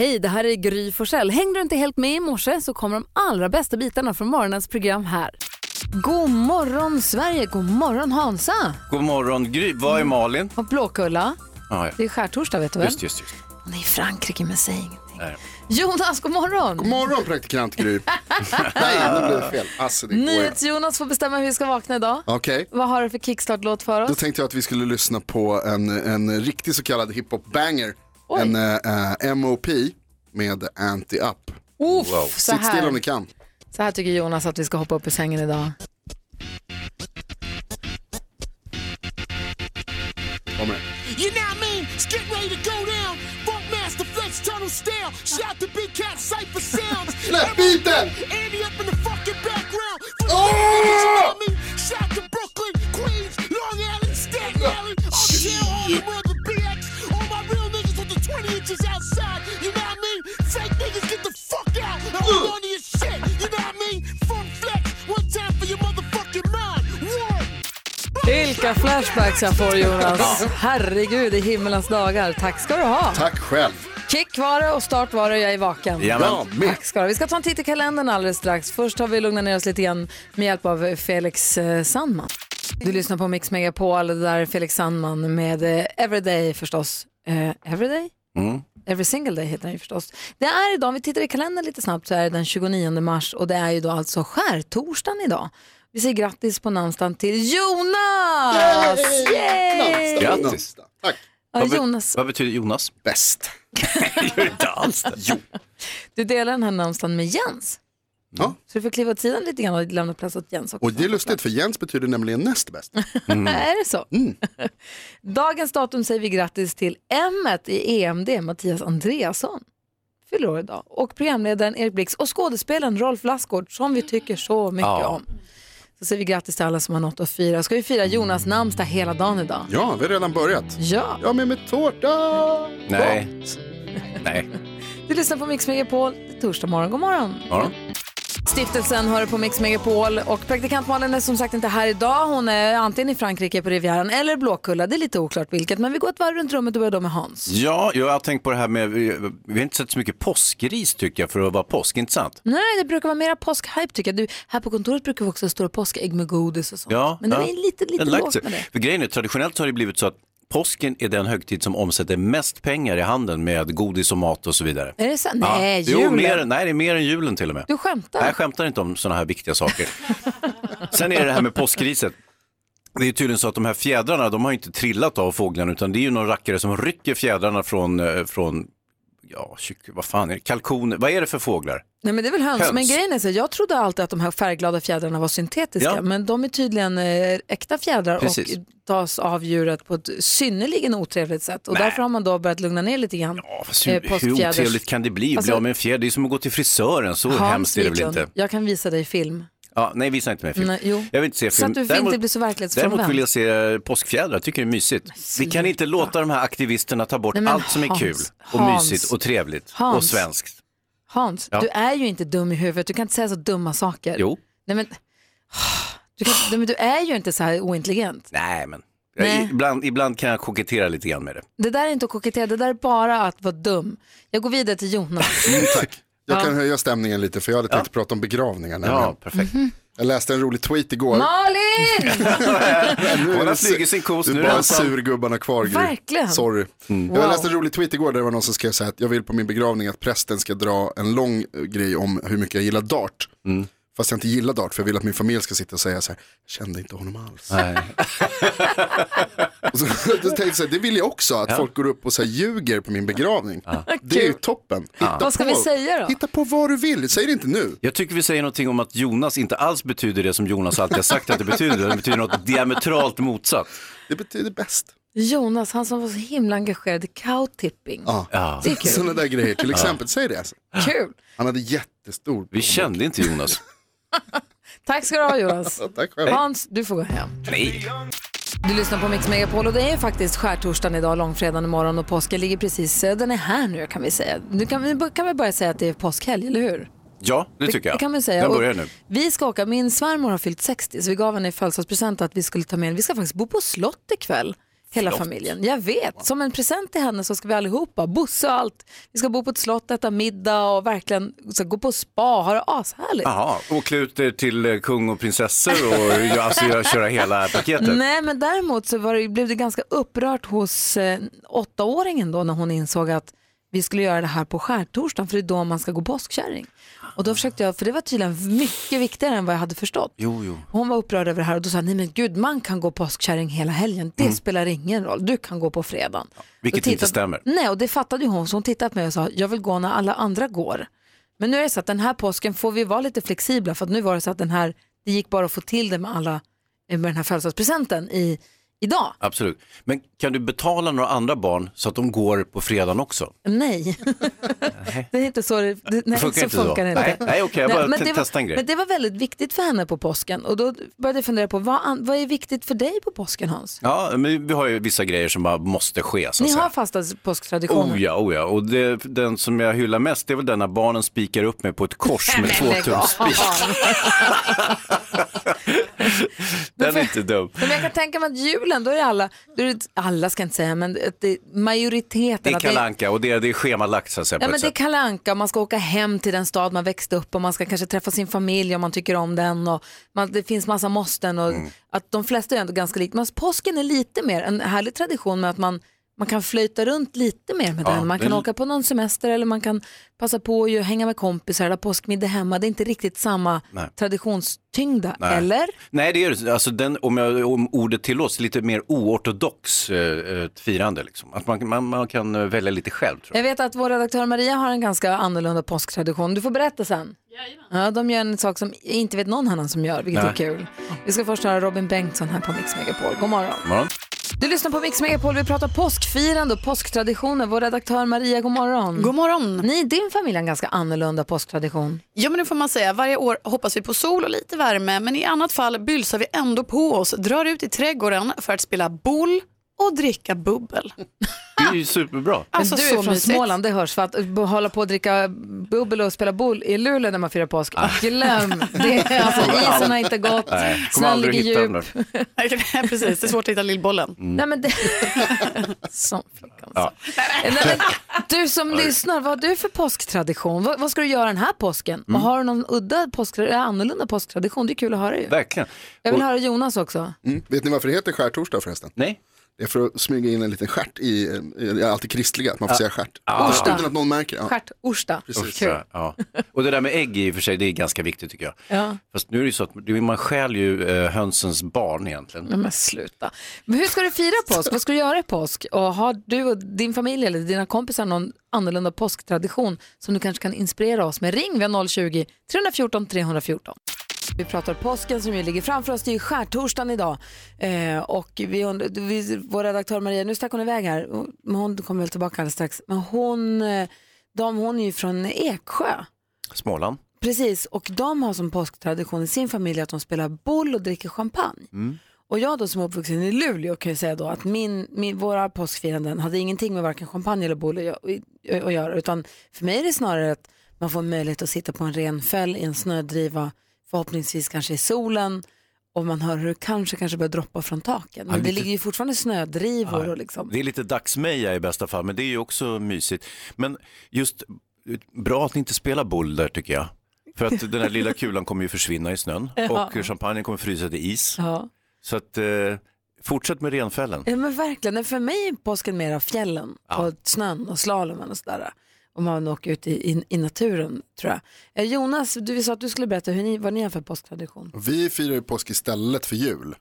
Hej, det här är Gry Forssell. Hängde du inte helt med i morse så kommer de allra bästa bitarna från morgonens program här. God morgon Sverige, god morgon Hansa God morgon Gry. Vad är Malin? och Blåkulla. Ah, ja. Det är skärtorsdag vet du väl? Just, just, just. Hon är i Frankrike men säg ingenting. Nej. Jonas, god morgon. God morgon praktikant Gry. Nej, nu blev det fel. Alltså, det. NyhetsJonas får bestämma hur vi ska vakna idag. Okej, Vad har du för kickstart-låt för då oss? tänkte jag att vi skulle lyssna på en, en riktig så kallad hiphop-banger. Oj. En eh, MOP med Anti-Up. Så, Sitt still om här. ni kan. så här tycker Jonas att vi ska hoppa upp i sängen idag. Det. You know what I mean? It's getting ready to go down. Funkmaster Flex Tunnel Style. Shout to Big Cat Cypher Sounds. Släpp beaten! Andy up in the fucking background. Oh! You know what I mean? Shout to Brooklyn, Queens, Long Island, Staten Island. Uptown, the BX. Vilka flashbacks jag får Jonas. Herregud i himmelens dagar. Tack ska du ha. Tack själv. Kick var det och start var det jag är vaken. Ja. Tack ska du. Vi ska ta en titt i kalendern alldeles strax. Först har vi lugnat ner oss lite grann med hjälp av Felix eh, Sandman. Du lyssnar på Mix Megapol, det där är Felix Sandman med eh, Everyday förstås. Eh, everyday? Mm. Every single day heter den ju förstås. Det är idag, om vi tittar i kalendern lite snabbt så är det den 29 mars och det är ju då alltså skärtorsdagen idag. Vi säger grattis på namnsdagen till Jonas! Yay! Grattis. Tack. Ja, Vad, be- Jonas, vad betyder Jonas? Bäst. Gör inte alls det. Jo. du delar den här namnsdagen med Jens. Ja. Så du får kliva åt sidan lite grann och lämna plats åt Jens också. Och det är lustigt för Jens betyder nämligen näst bäst. är det så? Dagens datum säger vi grattis till m i EMD, Mattias Andreasson. Fyller år idag. Och programledaren Erik Blix och skådespelaren Rolf Lassgård som vi tycker så mycket Ja. om. Så säger vi grattis till alla som har något att fira. Ska vi fira Jonas namnsdag hela dagen idag? Ja, vi har redan börjat. Ja, Jag har med mig tårta. Nej. Nej. du lyssnar på Mix Megapol. Det är torsdag morgon. God morgon. Ja. Stiftelsen hör på Mix Megapol och praktikant Malin är som sagt inte här idag. Hon är antingen i Frankrike på Rivieran eller Blåkulla. Det är lite oklart vilket, men vi går ett varv runt rummet och börjar då med Hans. Ja, jag har tänkt på det här med, vi, har inte sett så mycket påskris tycker jag för att vara påsk, inte sant? Nej, det brukar vara mera påskhype tycker jag. Du, här på kontoret brukar vi också stå påskägg med godis och sånt. Ja, Men det ja. är lite, lite lågt med det. För grejen är, traditionellt har det blivit så att påsken är den högtid som omsätter mest pengar i handeln med godis och mat och så vidare. Är det så? Ja. Nej, Jo, julen. mer, nej, det är mer än julen till och med. Du skämtar? Nej, jag skämtar inte om sådana här viktiga saker. Sen är det det här med påskriset. Det är tydligen så att de här fjädrarna, de har inte trillat av fåglarna utan det är ju någon rackare som rycker fjädrarna från, eh, från ja, kyck, vad fan är det, kalkoner, vad är det för fåglar? Nej, men det är väl höns. Höns. Men grejen är så, jag trodde alltid att de här färgglada fjädrarna var syntetiska, Ja. men de är tydligen eh, äkta fjädrar Precis. och tas av djuret på ett synnerligen otrevligt sätt. Och Nej. därför har man då börjat lugna ner lite grann. Ja, fast Eh, hur, hur otrevligt kan det bli att Alltså- bli av med en fjäder? Det är som att gå till frisören, så Hans hemskt är det väl inte? Jag kan visa dig film. Ja, nej, visa inte mig film. Nej, jo. Jag vill inte se Så film. att du Däremot- inte blir så verklighetsfrånvänd. Däremot vill jag se påskfjädrar, jag tycker det är mysigt. Vi kan inte låta de här aktivisterna ta bort Nej, allt som är Hans, kul och Hans, mysigt och trevligt och Hans. svenskt. Hans, Ja. du är ju inte dum i huvudet. Du kan inte säga så dumma saker. Jo, Nej, men, du, kan, nej, men du är ju inte så här ointelligent. nej men Nej. Ibland, ibland kan jag kokettera lite grann med det. Det där är inte att kokettera, det där är bara att vara dum. Jag går vidare till Jonas. Mm, tack. Jag Ja. kan höja stämningen lite för jag hade tänkt prata om begravningar. Ja, perfekt. Mhm. Jag läste en rolig tweet igår. Malin! Nu Hon har flugit sin kos, nu är bara surgubbarna kvar. Gry. Verkligen. Sorry. Wow. Jag läste en rolig tweet igår där det var någon som skrev så här att jag vill på min begravning att prästen ska dra en lång eh, grej om hur mycket jag gillar dart. Mm. Fast jag inte gillar dart för jag vill att min familj ska sitta och säga så här, jag kände inte honom alls. Nej. Och så, då tänkte jag så här, det vill jag också, att folk går upp och så här, ljuger på min begravning. Det är ju toppen. Hitta Vad ska på, vi säga då? Hitta på vad du vill, säg det inte nu. Jag tycker vi säger någonting om att Jonas inte alls betyder det som Jonas alltid har sagt att det betyder. Det betyder något diametralt motsatt. Det betyder bäst. Jonas, han som var så himla engagerad i cowtipping. Ja. Ja. Det är kul. Sådana där grejer, till exempel, säg det. Alltså. Kul. Han hade jättestor Vi kände inte Jonas. Tack ska du ha Jonas. Tack själv. Hans, du får gå hem. Nej. Du lyssnar på Mix Megapol och det är faktiskt skärtorsdagen idag, långfredagen imorgon och påsken ligger precis, eh, den är här nu kan vi säga. Nu kan vi, kan vi börja säga att det är påskhelg, eller hur? Ja, det tycker jag. Det kan man säga. Den Och börjar nu. Vi ska åka, min svärmor har fyllt 60 så vi gav henne i födelsedagspresent att vi skulle ta med Vi ska faktiskt bo på slott ikväll. Hela familjen. Jag vet. Som en present till henne så ska vi allihopa, Bosse och allt. Vi ska bo på ett slott, äta middag och verkligen så, gå på spa, ha det ashärligt. Jaha, och klä ut er till eh, kung och prinsessor och alltså, köra hela paketet. Nej, men däremot så var det, blev det ganska upprört hos eh, åttaåringen då när hon insåg att vi skulle göra det här på skärtorsdagen för det är då man ska gå påskkärring. Och då försökte jag, för det var tydligen mycket viktigare än vad jag hade förstått. Jo, jo. Hon var upprörd över det här och då sa nej men gud man kan gå påskkärring hela helgen, det spelar ingen roll, du kan gå på fredagen. vilket Då inte stämmer. Nej och det fattade ju hon så hon tittade på mig och sa, jag vill gå när alla andra går. Men nu är det så att den här påsken får vi vara lite flexibla för att nu var det så att den här, det gick bara att få till det med alla, med den här födelsedagspresenten i, idag. Absolut. Men kan du betala några andra barn så att de går på fredagen också? Nej, det är inte så det, det nej, funkar så inte så. funkar det inte. Nej, okej, jag bara men te- det var- testar en grej. Men det var väldigt viktigt för henne på påsken och då började jag fundera på vad, vad är viktigt för dig på påsken Hans? Ja, men vi har ju vissa grejer som bara måste ske så Ni säga. har fasta påsktraditioner. Oh ja, oh ja. Och det, den som jag hyllar mest det är väl den när barnen spikar upp mig på ett kors med två Den är inte dum. Men jag kan tänka mig att julen, då är det alla, då är det, alla ska jag inte säga, men det majoriteten. Det är att Kalle Anka och det är, det är schemalagt så att säga. Ja, men det är sätt. Kalle Anka, man ska åka hem till den stad man växte upp och man ska kanske träffa sin familj om man tycker om den och man, det finns massa måsten och Mm. att de flesta är ändå ganska lika. Men påsken är lite mer en härlig tradition med att man, man kan flöjta runt lite mer med Ja, den. Man kan det- åka på någon semester eller man kan passa på att ju hänga med kompisar eller ha påskmiddag hemma. Det är inte riktigt samma Nej. traditionstyngda, Nej. eller? Nej, det är det. alltså den, om, jag, om ordet tillåts, lite mer oortodox eh, eh, firande. Liksom. Att man, man, man kan eh, välja lite själv. Tror jag. Jag vet att vår redaktör Maria har en ganska annorlunda påsktradition. Du får berätta sen. Ja, de gör en sak som inte vet någon annan som gör, vilket Nej. är kul. Vi ska först höra Robin Bengtsson här på Mix Megapol. God morgon. God morgon. Du lyssnar på Mix Megapol. Vi pratar påskfirande och påsktraditioner. Vår redaktör Maria, god morgon. God morgon. Ni, din familj har en ganska annorlunda påsktradition. Ja men det får man säga. Varje år hoppas vi på sol och lite värme men i annat fall bylsar vi ändå på oss, drar ut i trädgården för att spela boll och dricka bubbel. Det är ju superbra. Men Alltså, du är från mysigt. Småland, det hörs. För att b- hålla på att dricka bubbel och spela boll i Luleå när man firar påsk, glöm det. Alltså, isen har inte gått, snön ligger djup. Precis, det är svårt att hitta lillbollen. Nej, men det... som flickan sa. Nej, men, du som lyssnar, vad har du för påsktradition? Vad, vad ska du göra den här påsken? Och har du någon udda påsk, eller annorlunda påsktradition? Det är kul att höra ju. Verkligen. Jag vill Och- höra Jonas också. Mm. Vet ni varför det heter skärtorsdag förresten? Nej? Det är för att smyga in en liten stjärt i, eh, det är alltid kristliga, att man får säga stjärt. Orsta. Utan att någon märker. Ja. Stjärt-Orsta. Precis. Kul. Ja. Och det där med ägg i och för sig, det är ganska viktigt tycker jag. Ja. Fast nu är det ju så att det- man stjäl ju eh, hönsens barn egentligen. Nej, men sluta. Men hur ska du fira påsk? Vad ska du göra i påsk? Och har du och din familj eller dina kompisar någon annorlunda påsktradition som du kanske kan inspirera oss med? Ring, vi har 020 314 314. Vi pratar påsken som ju ligger framför oss. Det är ju skärtorsdagen idag. Eh, och vi, vi, vår redaktör Maria, nu stack hon iväg här. Hon kommer väl tillbaka alldeles strax. Men hon, eh, de, hon är ju från Eksjö. Småland. Precis, och de har som påsktradition i sin familj att de spelar boll och dricker champagne. Och jag då som är uppvuxen i Luleå kan ju säga då att min, min, våra påskfiranden hade ingenting med varken champagne eller gö- att göra. Utan för mig är det snarare att man får möjlighet att sitta på en ren fäll i en snödriva, förhoppningsvis kanske i solen och man hör hur det kanske, kanske börjar droppa från taken. Men Ja, det ligger ju fortfarande snödrivor och liksom. Det är lite dagsmeja i bästa fall, men det är ju också mysigt. Men just bra att ni inte spelar boll där tycker jag. För att den här lilla kulan kommer ju försvinna i snön och champagnen kommer frysa till is. Ja. Så att eh, fortsätt med renfällen. Ja men verkligen, för mig är påsken mera fjällen och snön och slalomen och sådär. Om man åker ut i, i, i naturen tror jag. Eh, Jonas, du sa att du skulle berätta hur ni, vad ni har för påsktradition. Vi firar ju påsk istället för jul.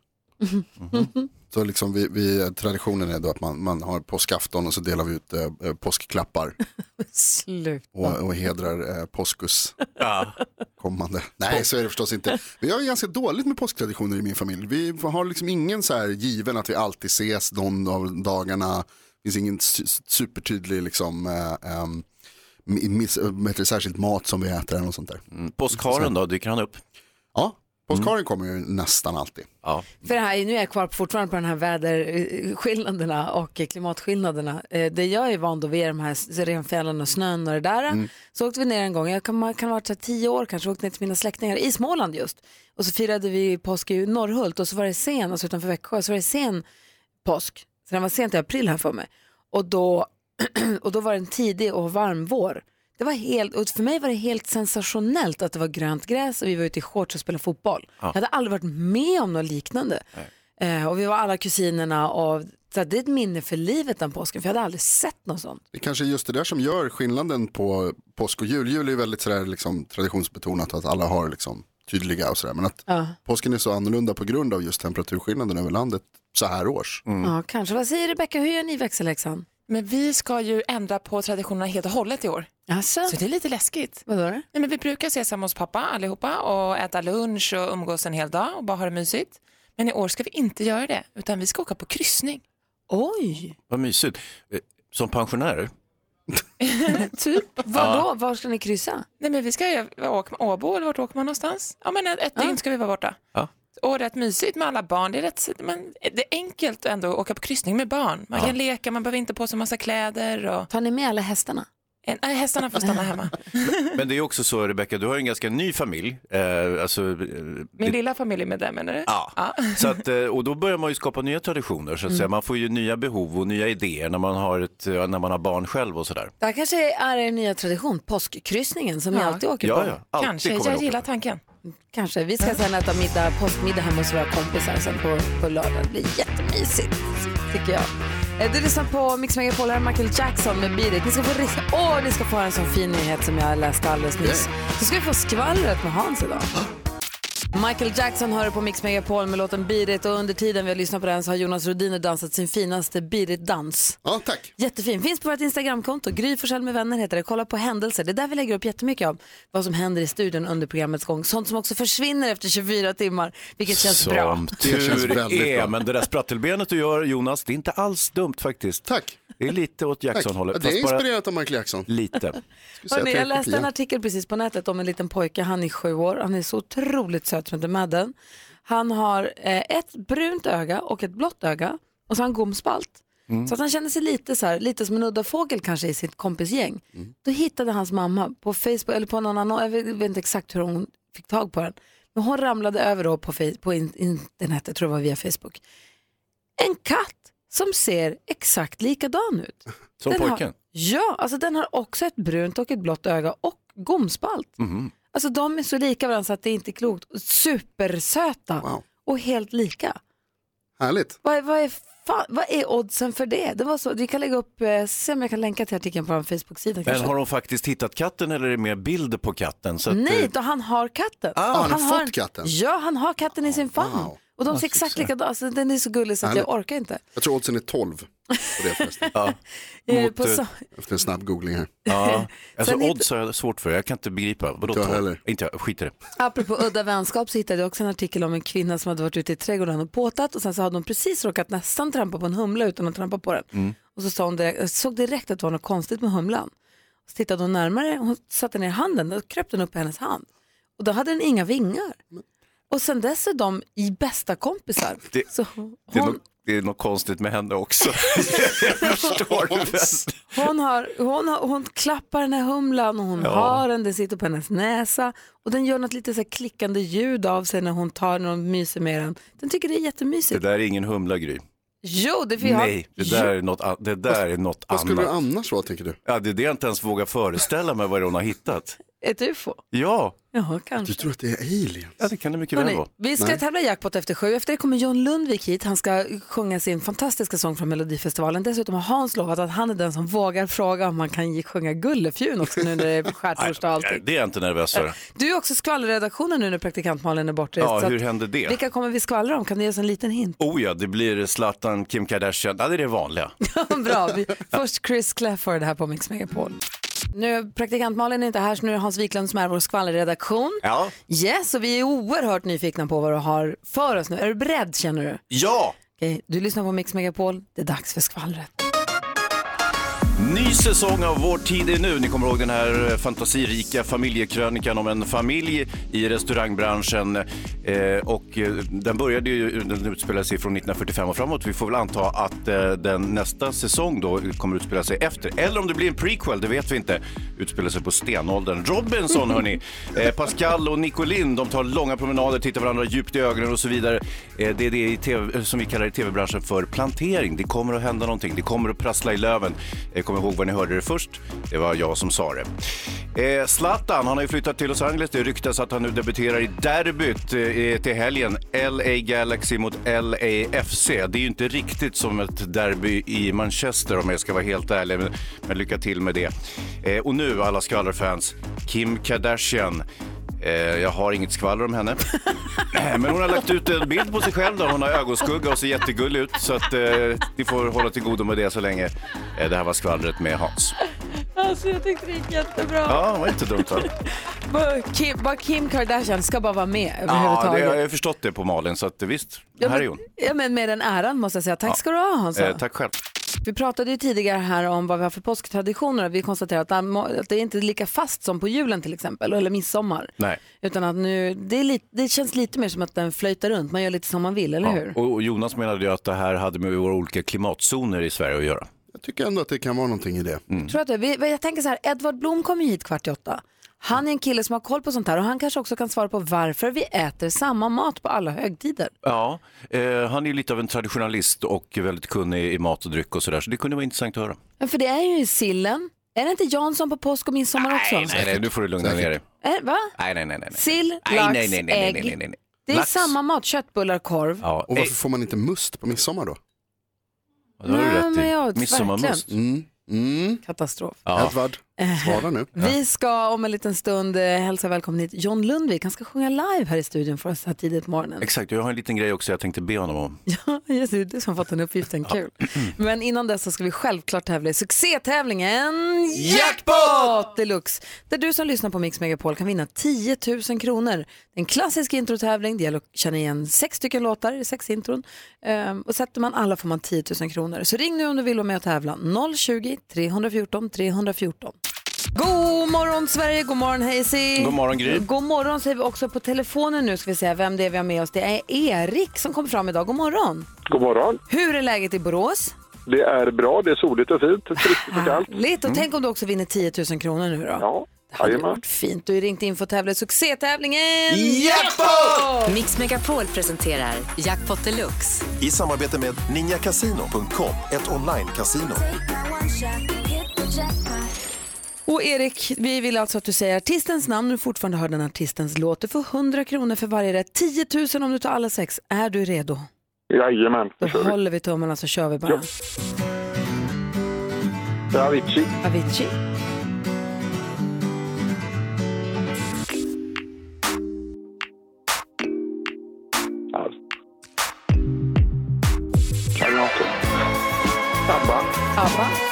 Så liksom vi, vi, traditionen är då att man, man har påskafton och så delar vi ut eh, eh, påskklappar Slut. och, och hedrar eh, påskus Ja. kommande. Nej, så är det förstås inte. Vi har ganska dåligt med påsktraditioner i min familj. Vi har liksom ingen så här given att vi alltid ses någon av dagarna. Det finns ingen su- supertydlig liksom, eh, miss, det, särskilt mat som vi äter eller något sånt där. Mm. Påskharen då, dyker han upp? Ja, påskharen kommer ju nästan alltid. Ja. För det här, nu är jag kvar fortfarande på den här väderskillnaderna och klimatskillnaderna. Eh, Det jag är van då vid är de här renfjällen och snön och det där. Så åkte vi ner en gång, jag kan, man kan ha varit tio år kanske, åkte ner till mina släktingar i Småland just. Och så firade vi påsk i Norrhult och så var det sen, alltså utanför Växjö, så var det sen påsk. Så den var sent i april här för mig. Och då, och då var det en tidig och varm vår. Det var helt, och för mig var det helt sensationellt att det var grönt gräs och vi var ute i shorts och spelade fotboll. Jag hade aldrig varit med om något liknande. Eh, och vi var alla kusinerna och så det är ett minne för livet den påsken, för jag hade aldrig sett något sånt. Det kanske är just det där som gör skillnaden på påsk och jul. Jul är ju väldigt sådär liksom traditionsbetonat att alla har liksom tydliga och sådär. Men att Ja. påsken är så annorlunda på grund av just temperaturskillnaden över landet så här års. Ja, kanske. Vad säger Rebecka, hur gör ni växelläxan? Men vi ska ju ändra på traditionerna helt och hållet i år. Alltså, Så det är lite läskigt. vadå då? Nej, men vi brukar ses hemma hos pappa allihopa och äta lunch och umgås en hel dag och bara ha det mysigt. Men i år ska vi inte göra det, utan vi ska åka på kryssning. Oj, Vad mysigt. Eh, Som pensionärer? typ. Vadå, var ska ni kryssa? Nej, men vi ska ju åka med Åbo, eller vart åker man någonstans? Ja, men ett, ett dygn ska vi vara borta. Ja. Och rätt mysigt med alla barn. Det är, rätt, men det är enkelt ändå att åka på kryssning med barn. Man kan leka, man behöver inte på sig massa kläder. Och... Tar ni med alla hästarna? Eh, Nej, hästarna får stanna hemma. Men det är också så Rebecka, du har ju en ganska ny familj. Eh, alltså, eh, Min det- lilla familj med där menar du? Ja, så att, eh, och då börjar man ju skapa nya traditioner. Så att säga. Man får ju nya behov och nya idéer när man har, ett, när man har barn själv och sådär. Det här kanske är er nya tradition, påskkryssningen som ni Ja. alltid åker på. Ja, ja, alltid Kanske, jag åka. gillar tanken. Kanske. Vi ska sen äta middag, påskmiddag hemma hos våra kompisar sen på, på lördag. Det blir jättemysigt, tycker jag. Eh, Du lyssnar på Mix Megapol, här är Michael Jackson med Beat. Ni ska få, Åh, ni ska få höra en sån fin nyhet som jag läste alldeles nyss. Så ska vi få skvallret med Hans idag. Michael Jackson hör på Mix Megapol med låten Beat It och under tiden vi har lyssnat på den så har Jonas Rhodiner dansat sin finaste Beat It-dans. Ja, tack. Jättefin. Finns på vårt Instagramkonto. Gry Forssell med vänner heter det. Kolla på händelser. Det är där vi lägger upp jättemycket av vad som händer i studion under programmets gång. Sånt som också försvinner efter 24 timmar, vilket känns bra. Som Det känns tur är, bra. men det där sprattelbenet du gör Jonas, det är inte alls dumt faktiskt. Tack. Det är lite åt Jackson-hållet, det är inspirerat av Michael Jackson. lite. Hörrni, jag läste en artikel precis på nätet om en liten pojke. Han är sju år. Han är så otroligt söt som heter Madden. Han har eh, ett brunt öga och ett blått öga och så har han gomspalt. Så att han känner sig lite, så här, lite som en udda fågel kanske i sitt kompisgäng. Då hittade hans mamma på Facebook, eller på någon annan, jag vet, inte exakt hur hon fick tag på den. Men hon ramlade över då på, på in, internet, jag tror det var via Facebook. En katt som ser exakt likadan ut. Som Den pojken. Har, ja, alltså den har också ett brunt och ett blått öga och gomspalt. Mhm. Alltså de är så lika varandra så att det är inte är klokt. Supersöta Wow. och helt lika. Härligt. Vad, är- vad, är, fan, vad är oddsen för det? det var så, vi kan lägga upp, eh, se om jag kan länka till artikeln på vår Facebook-sida. Men kanske. har de faktiskt hittat katten eller är det mer bilder på katten? Så att, Nej, eh, då han har katten. Ah, han har har fått katten? Ja, han har katten i sin famn. wow. Och de ser exakt likadana alltså, Den är så gullig så att jag orkar inte. Jag tror oddsen är 12 på det förresten. ja, mot, på eh, så, Efter en snabb googling här. ja. Alltså, Sen odds har jag svårt för, jag kan inte begripa. Vadå Inte jag heller. Inte jag, skit i det. Apropå udda vänskap så hittade jag också en artikel om en kvinna som hade varit ute i trädgården och påtat och sen så hade hon precis råkat nästan trampa på en humla utan att trampa på den. Och så sa hon direkt, såg direkt att det var något konstigt med humlan. Så tittade hon närmare, hon satte ner handen, då kröp den upp i hennes hand. Och då hade den inga vingar. Och sen dess är de i bästa kompisar. Det- så Det är, hon, något, det är något konstigt med henne också. jag förstår du väl? hon, har, hon, har, hon klappar den här humlan och hon Ja. har den, den sitter på hennes näsa och den gör något lite så här klickande ljud av sig när hon tar när hon myser med den. Den tycker det är Det jättemysigt. där är ingen humlagry. Jo, det får jag. Nej, det där är något, det där är något Vad skulle det annat. annars vara tänker du? Ja, det är det jag inte ens vågar föreställa mig vad hon har hittat. Ett ufo? Ja, Ja, Du kanske. tror att det är aliens? ja det kan det mycket väl vara. vi ska Nej. tävla i jackpot efter sju. Efter det kommer John Lundvik hit. Han ska sjunga sin fantastiska sång från Melodifestivalen. Dessutom har Hans lovat att han är den som vågar fråga om man kan sjunga Gullefjun också nu när det är skärtorsdag och allting. Det är jag inte nervös för. Du är också skvallerredaktionen nu när praktikant Malin är bortrest. Ja, hur hände det? Vilka kommer vi skvallra om? Kan du ge oss en liten hint? Oh ja, det blir Zlatan, Kim Kardashian. Ja, det är det vanliga. Bra. Först Chris Clafford här på Mix Megapol. Nu, praktikant Malin är inte här så nu är det Hans Wiklund som är vår skvallerredaktion. Ja. Yes, och vi är oerhört nyfikna på vad du har för oss nu. Är du beredd känner du? Ja! Okej, du lyssnar på Mix Megapol. Det är dags för skvallret. Ny säsong av Vår tid är nu. Ni kommer ihåg den här fantasirika familjekrönikan om en familj i restaurangbranschen. Eh, och eh, den började ju, den utspelade sig från 1945 och framåt. Vi får väl anta att eh, den nästa säsong då kommer utspela sig efter. Eller om det blir en prequel, det vet vi inte. Utspelar sig på stenåldern. Robinson hörni. Eh, Pascal och Nicolin, de tar långa promenader, tittar varandra djupt i ögonen och så vidare. Eh, det är det TV, som vi kallar i tv-branschen för plantering. Det kommer att hända någonting. Det kommer att prassla i löven. Kom ihåg var ni hörde det först. Det var jag som sa det. Eh, Zlatan, han har ju flyttat till Los Angeles. Det ryktas att han nu debuterar i derbyt eh, till helgen. LA Galaxy mot LAFC. Det är ju inte riktigt som ett derby i Manchester om jag ska vara helt ärlig. Men, men lycka till med det. Eh, och nu alla skvallerfans. Kim Kardashian. Eh, jag har inget skvaller om henne. Eh, Men hon har lagt ut en bild på sig själv där hon har ögonskugga och ser jättegullig ut. Så att eh, ni får hålla till godo med det så länge. Eh, det här var skvallret med Hans. Alltså jag tyckte det gick jättebra. Ja, det var inte dumt va? Bara Kim, bara Kim Kardashian ska bara vara med Ja, det, överhuvudtaget. jag har förstått det på Malin så att visst, Ja, här är men, hon. ja, men med den äran måste jag säga. Tack ska du ha Hansa. Eh, tack själv. Vi pratade ju tidigare här om vad vi har för påsktraditioner och vi konstaterade att det är- inte lika fast som på julen till exempel, eller midsommar. Nej. Utan att nu, det, är lite, det känns lite mer som att den flöjtar runt, man gör lite som man vill, eller hur? Ja. Och och Jonas menade ju att det här hade med våra olika klimatzoner i Sverige att göra. Jag tycker ändå att det kan vara någonting i det. Mm. Tror att det, vi, jag tänker så här, Edvard Blom kommer ju hit kvart i åtta. Han är en kille som har koll på sånt här och han kanske också kan svara på varför vi äter samma mat på alla högtider. Ja, eh, han är ju lite av en traditionalist och väldigt kunnig i mat och dryck och sådär, så det kunde vara intressant att höra. Ja, För det är ju sillen. Är det inte Jansson på påsk och midsommar också? Nej, nej, nu får du lugna ner dig. Är, va? Nej, nej, nej. nej. Sill, Nej, lax, nej, nej, nej, ägg. nej, nej, nej, nej. Det är Lax. samma mat, köttbullar, korv. Ja, Och eh, varför får man inte must på midsommar då? det har du Nej, rätt men i. jag- Midsommarmust. Mm. Mm. Katastrof. Ja. Edvard, svara nu. Vi ska om en liten stund eh, hälsa välkommen hit John Lundvik. Han ska sjunga live här i studion för oss här tidigt på morgonen. Exakt, jag har en liten grej också jag tänkte be honom om. Ja, just det, du som fått den uppgiften. Kul. Men innan dess så ska vi självklart tävla i succétävlingen Jackpot Deluxe. Där du som lyssnar på Mix Megapol kan vinna 10 000 kronor. En klassisk introtävling. Det gäller att känna igen sex stycken låtar i sex intron. Ehm, och sätter man alla får man 10 000 kronor. Så ring nu om du vill vara med och tävla. 020-314 314. God morgon Sverige, god morgon Hazy. God morgon, Gry. God morgon säger vi också på telefonen nu ska vi se vem det är vi har med oss. Det är Erik som kommer fram idag. God morgon. God morgon. Hur är läget i Borås? Det är bra, det är soligt och fint, friskt och kallt. Lite och tänk om du också vinner 10 000 kronor nu då. Ja, Det hade varit fint. Du är ringt in för att tävla i succétävlingen Mix Megapol presenterar Jackpot Deluxe. I samarbete med ninjakasino.com, ett online-casino. Och Erik, vi vill alltså att du säger artistens namn du fortfarande hör den artistens låt. Du får 100 kronor för varje rätt. 10 000 om du tar alla sex. Är du redo? Jajamän, Då det kör vi. håller vi tummarna så kör vi bara. Ja. Avicii, Avicii. ja. Karaoke. ABBA, ABBA.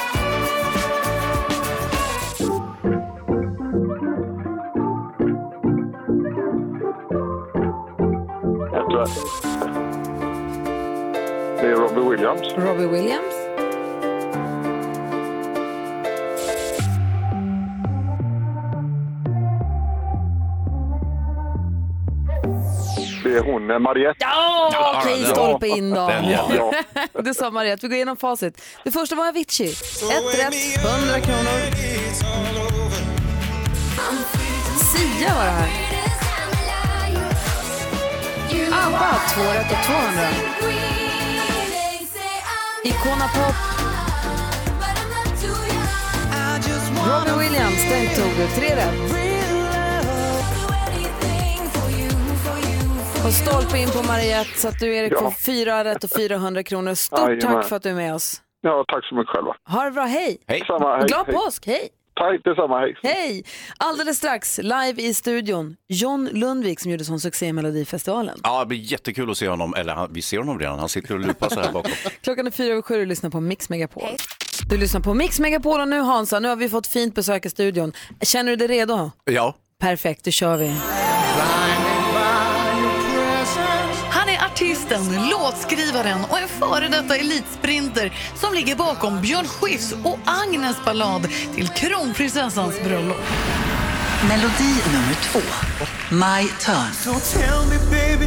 Williams. Robbie Williams. Det är hon, eh, Mariette. Ja, okej, ja. stolpe in då. Ja, Du sa Mariette, vi går igenom facit. Det första var Avicii. Ett rätt, 100 kronor. Sia var det här. ABBA, två rätt och 200. Icona Pop, Robbie Williams, den tog du. Tre rätt. Och stolpe in på Mariette så att du Erik Ja. får fyra rätt och 400 kronor. Stort Jajamän. tack för att du är med oss. ja, tack så mycket själva. Ha det bra, hej! Hej. Samma, hej. Glad hej. påsk, hej! Tack detsamma, hej. Hej! Alldeles strax, live i studion, John Lundvik som gjorde sån succé i Melodifestivalen. Ja, det blir jättekul att se honom, eller han, vi ser honom redan, han sitter och lupar så här bakom. Klockan är fyra över sju och lyssnar på Mix Megapol. Du lyssnar på Mix Megapol och nu Hansa, nu har vi fått fint besök i studion. Känner du dig redo? Ja, Perfekt, då kör vi. Han artisten, låtskrivaren och en före detta elitsprinter som ligger bakom Björn Skifs och Agnes ballad till kronprinsessans bröllop. Melodi nummer två. My turn.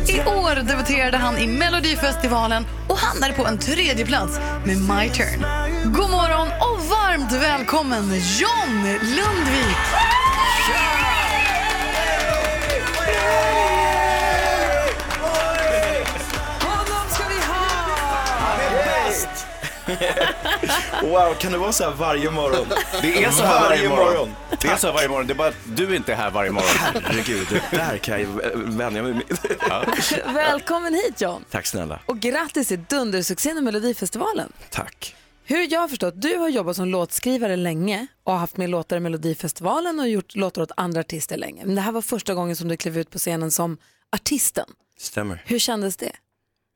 I år debuterade han i Melodifestivalen och hamnade på en tredje plats med My Turn. God morgon och varmt välkommen John Lundvik! Wow, kan det vara så här varje morgon? Det är så här varje morgon. Det är så här varje morgon. Det är bara att du inte är här varje morgon. Herregud, det där kan jag vänja mig med. Välkommen hit John. Tack snälla. Och grattis till dundersuccén i Melodifestivalen. Tack. Hur jag har förstått, du har jobbat som låtskrivare länge och haft med låtar i Melodifestivalen och gjort låtar åt andra artister länge. Men det här var första gången som du klev ut på scenen som artisten. Stämmer. Hur kändes det?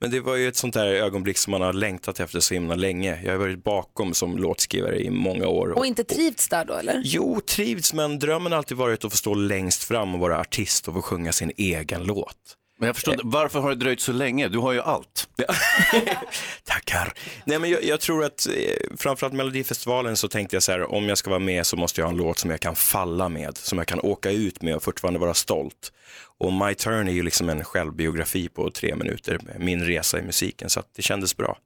Men det var ju ett sånt där ögonblick som man har längtat efter så himla länge. Jag har varit bakom som låtskrivare i många år. Och inte trivts där då eller? Jo, trivts, men drömmen har alltid varit att få stå längst fram och vara artist och få sjunga sin egen låt. Men jag förstår varför har det dröjt så länge? Du har ju allt. Tackar. Nej, men jag, jag tror att eh, framförallt Melodifestivalen så tänkte jag så här, om jag ska vara med så måste jag ha en låt som jag kan falla med, som jag kan åka ut med och fortfarande vara stolt. Och My Turn är ju liksom en självbiografi på tre minuter, min resa i musiken, så att det kändes bra.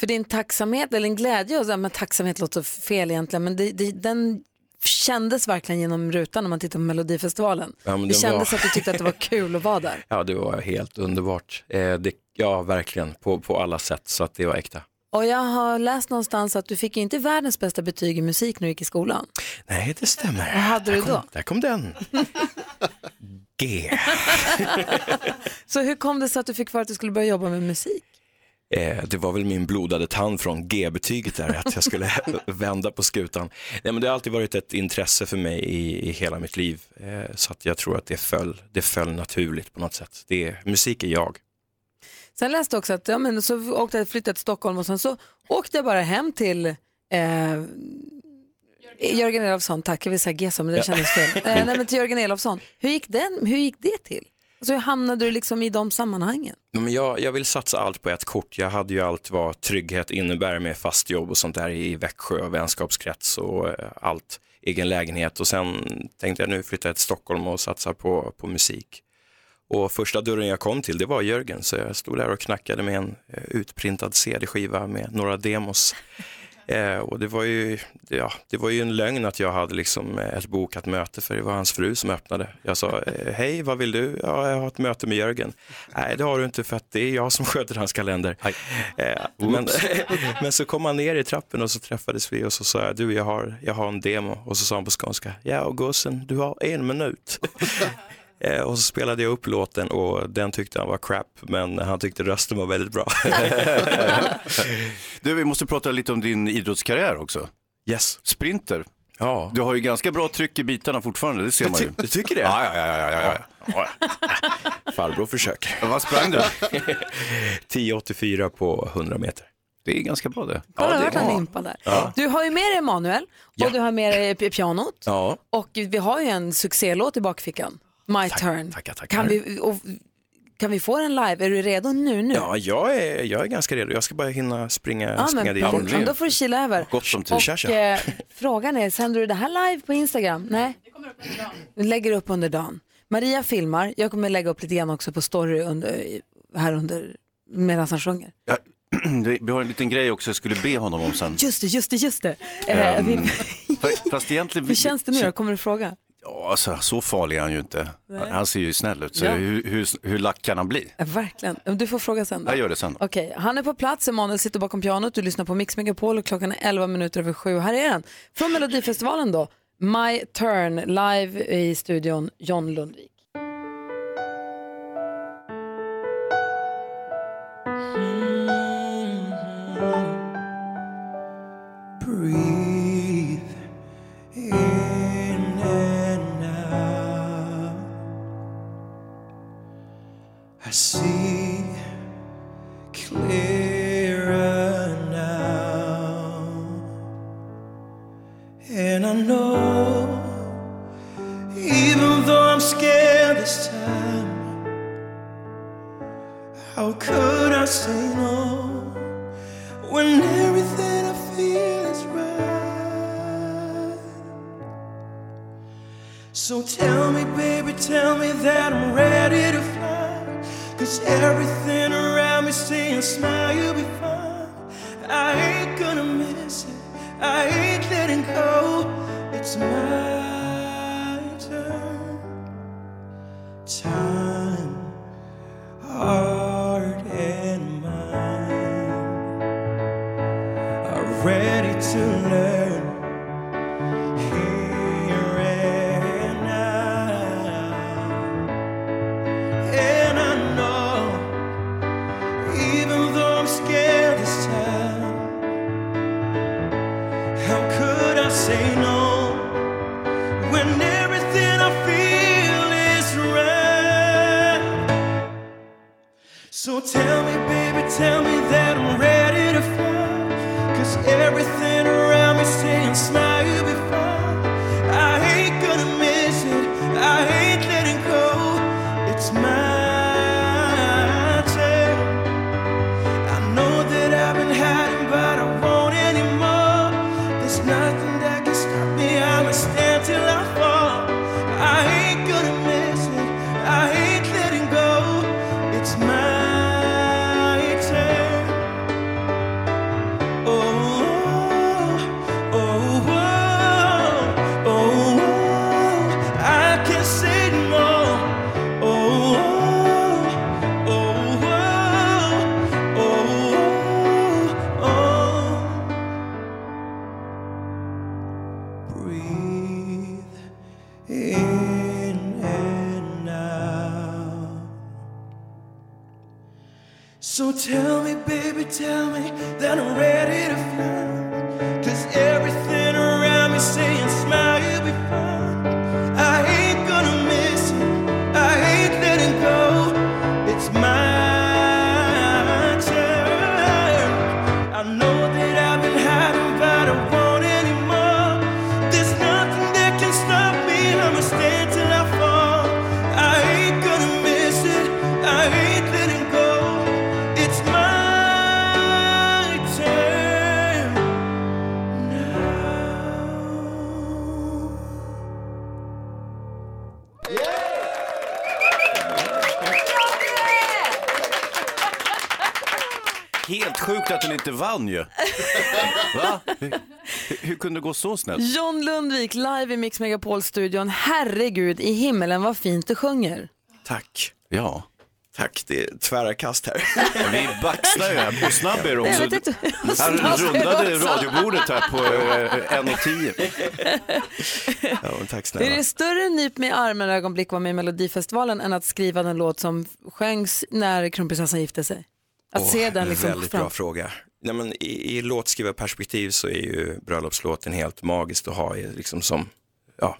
För din tacksamhet, eller en glädje, och så här, men tacksamhet låter fel egentligen, men det, det, den kändes verkligen genom rutan när man tittar på Melodifestivalen. Ja, det det kändes var- att du tyckte att det var kul att vara där. Ja, det var helt underbart. Eh, det, ja, verkligen, på, på alla sätt, så att det var äkta. Och jag har läst någonstans att du fick ju inte världens bästa betyg i musik när du gick i skolan. Nej, det stämmer. Vad hade du Där kom- då? Där kom den. G. Så hur kom det sig att du fick för att du skulle börja jobba med musik? Eh, det var väl min blodade tand från G-betyget där, att jag skulle vända på skutan. Nej, men det har alltid varit ett intresse för mig i, i hela mitt liv, eh, så att jag tror att det föll, det föll naturligt på något sätt. Det, musik är jag. Sen läste jag också att ja, men så åkte jag flyttade till Stockholm och sen så åkte jag bara hem till eh, Jörgen Elofsson, tack, jag vill säga Gesson men det kändes fel. Eh, nej, men till Jörgen Elofsson. Hur gick, den, hur gick det till? Alltså, hur hamnade du liksom i de sammanhangen? Men jag, jag vill satsa allt på ett kort. Jag hade ju allt vad trygghet innebär med fast jobb och sånt där i Växjö, vänskapskrets och eh, allt, egen lägenhet. Och sen tänkte jag nu flytta till Stockholm och satsa på, på musik. Och första dörren jag kom till, det var Jörgen, så jag stod där och knackade med en eh, utprintad CD-skiva med några demos. Eh, och det var, ju, ja, det var ju en lögn att jag hade liksom eh, ett bokat möte för det var hans fru som öppnade. Jag sa, eh, hej vad vill du? Ja, jag har ett möte med Jörgen. Nej det har du inte för att det är jag som sköter hans kalender. Eh, men, men så kom han ner i trappen och så träffades vi och så sa jag, du jag har, jag har en demo. Och så sa han på skånska, ja och gossen du har en minut. Eh, och så spelade jag upp låten och den tyckte han var crap, men han tyckte rösten var väldigt bra. Du, vi måste prata lite om din idrottskarriär också. Yes. Sprinter. Ja. Du har ju ganska bra tryck i bitarna fortfarande, det ser Du man ju. du tycker det? Ja, ja, ja. ja, ja, ja. Farbror försöker. Vad sprang du? 10,84 på 100 meter. Det är ganska bra det. Kolla, Ja, det vart han impad där. Ja. Du har ju med dig Emanuel och Ja. du har med dig pi- pianot Ja, och vi har ju en succélåt i bakfickan, My Turn. tackar, tackar. Kan vi, och, kan vi få den live? Är du redo nu? nu? ja jag, är, jag är ganska redo. Jag ska bara hinna springa, Ja, springa dit. Men då får du kila över. Gott om tid. Och eh, frågan är, sänder du det här live på Instagram? Nej? Det kommer upp under dagen. lägger upp under dagen. Maria filmar, jag kommer lägga upp lite grann också på story under, här under medan han sjunger. Ja, vi har en liten grej också jag skulle be honom om sen. Just det, just det, just det. Vi, Fa- Fast egentligen... hur känns det nu då? Kommer du fråga? Alltså, så farlig är han ju inte. Nej. Han ser ju snäll ut, så Ja. hur, hur, hur lack kan han bli? Verkligen. Du får fråga sen då. Jag gör det sen. Okej, han är på plats, Emanuel sitter bakom pianot, du lyssnar på Mix Megapol och klockan är 11 minuter över sju. Här är den, från Melodifestivalen då, My Turn, live i studion, John Lundvik. How could I say no when everything I feel is right? So tell me, baby, tell me that I'm ready to fly. Cause everything around me saying smile, you'll be fine. I ain't gonna miss it, I ain't letting go. It's my So tell me, baby, tell me that I'm ready to fly. Cause inte vann ju. Va? Hur, hur, kunde det gå så snällt? John Lundvik live i Mix Megapol-studion. Herregud i himmelen vad fint du sjunger. Tack. Ja. Tack, det är tvära kast här. Vi baxnar ju här. Och snabb är också. Jag vet inte. Han rundade också. radiobordet här på eh, 1,10. Ja, men tack Det snälla. är det större nyp med armen ögonblick var med i Melodifestivalen än att skriva den låt som sjöngs när kronprinsessan gifte sig. Att Åh, se den liksom Väldigt fram- bra fråga. Nej, men i, I låtskrivarperspektiv så är ju bröllopslåten helt magiskt att ha liksom som, ja,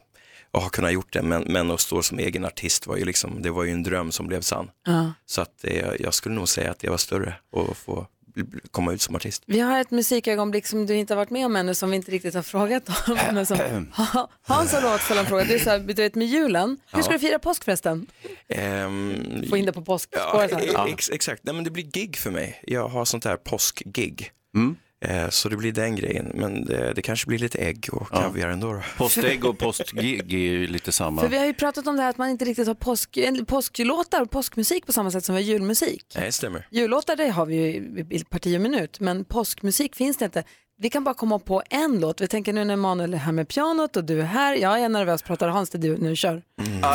att ha kunnat gjort det. Men, men att stå som egen artist var ju liksom, det var ju en dröm som blev sann. Ja. Så att det, jag skulle nog säga att det var större att få komma ut som artist. Vi har ett musikögonblick som du inte har varit med om ännu som vi inte riktigt har frågat om. Men som, Hans har lovat ställa en fråga. Det är så här, du vet med julen, hur ska Ja. du fira påsk förresten? Ehm, Få in det på Ja, påskspåret. e- ex, exakt, Nej, men det blir gig för mig. Jag har sånt här påskgig. Mm. Eh, så det blir den grejen, men det, det kanske blir lite ägg och kaviar ändå. Då. Postägg och postgig är ju lite samma. För vi har ju pratat om det här att man inte riktigt har påsk, påsklåtar och påskmusik på samma sätt som vi har julmusik. Nej, stämmer. Jullåtar det har vi ju i- i parti och minut, men påskmusik finns det inte. Vi kan bara komma på en låt. Vi tänker nu när Emanuel är här med pianot och du är här. Jag är nervös, pratar Hans, det du. Nu kör.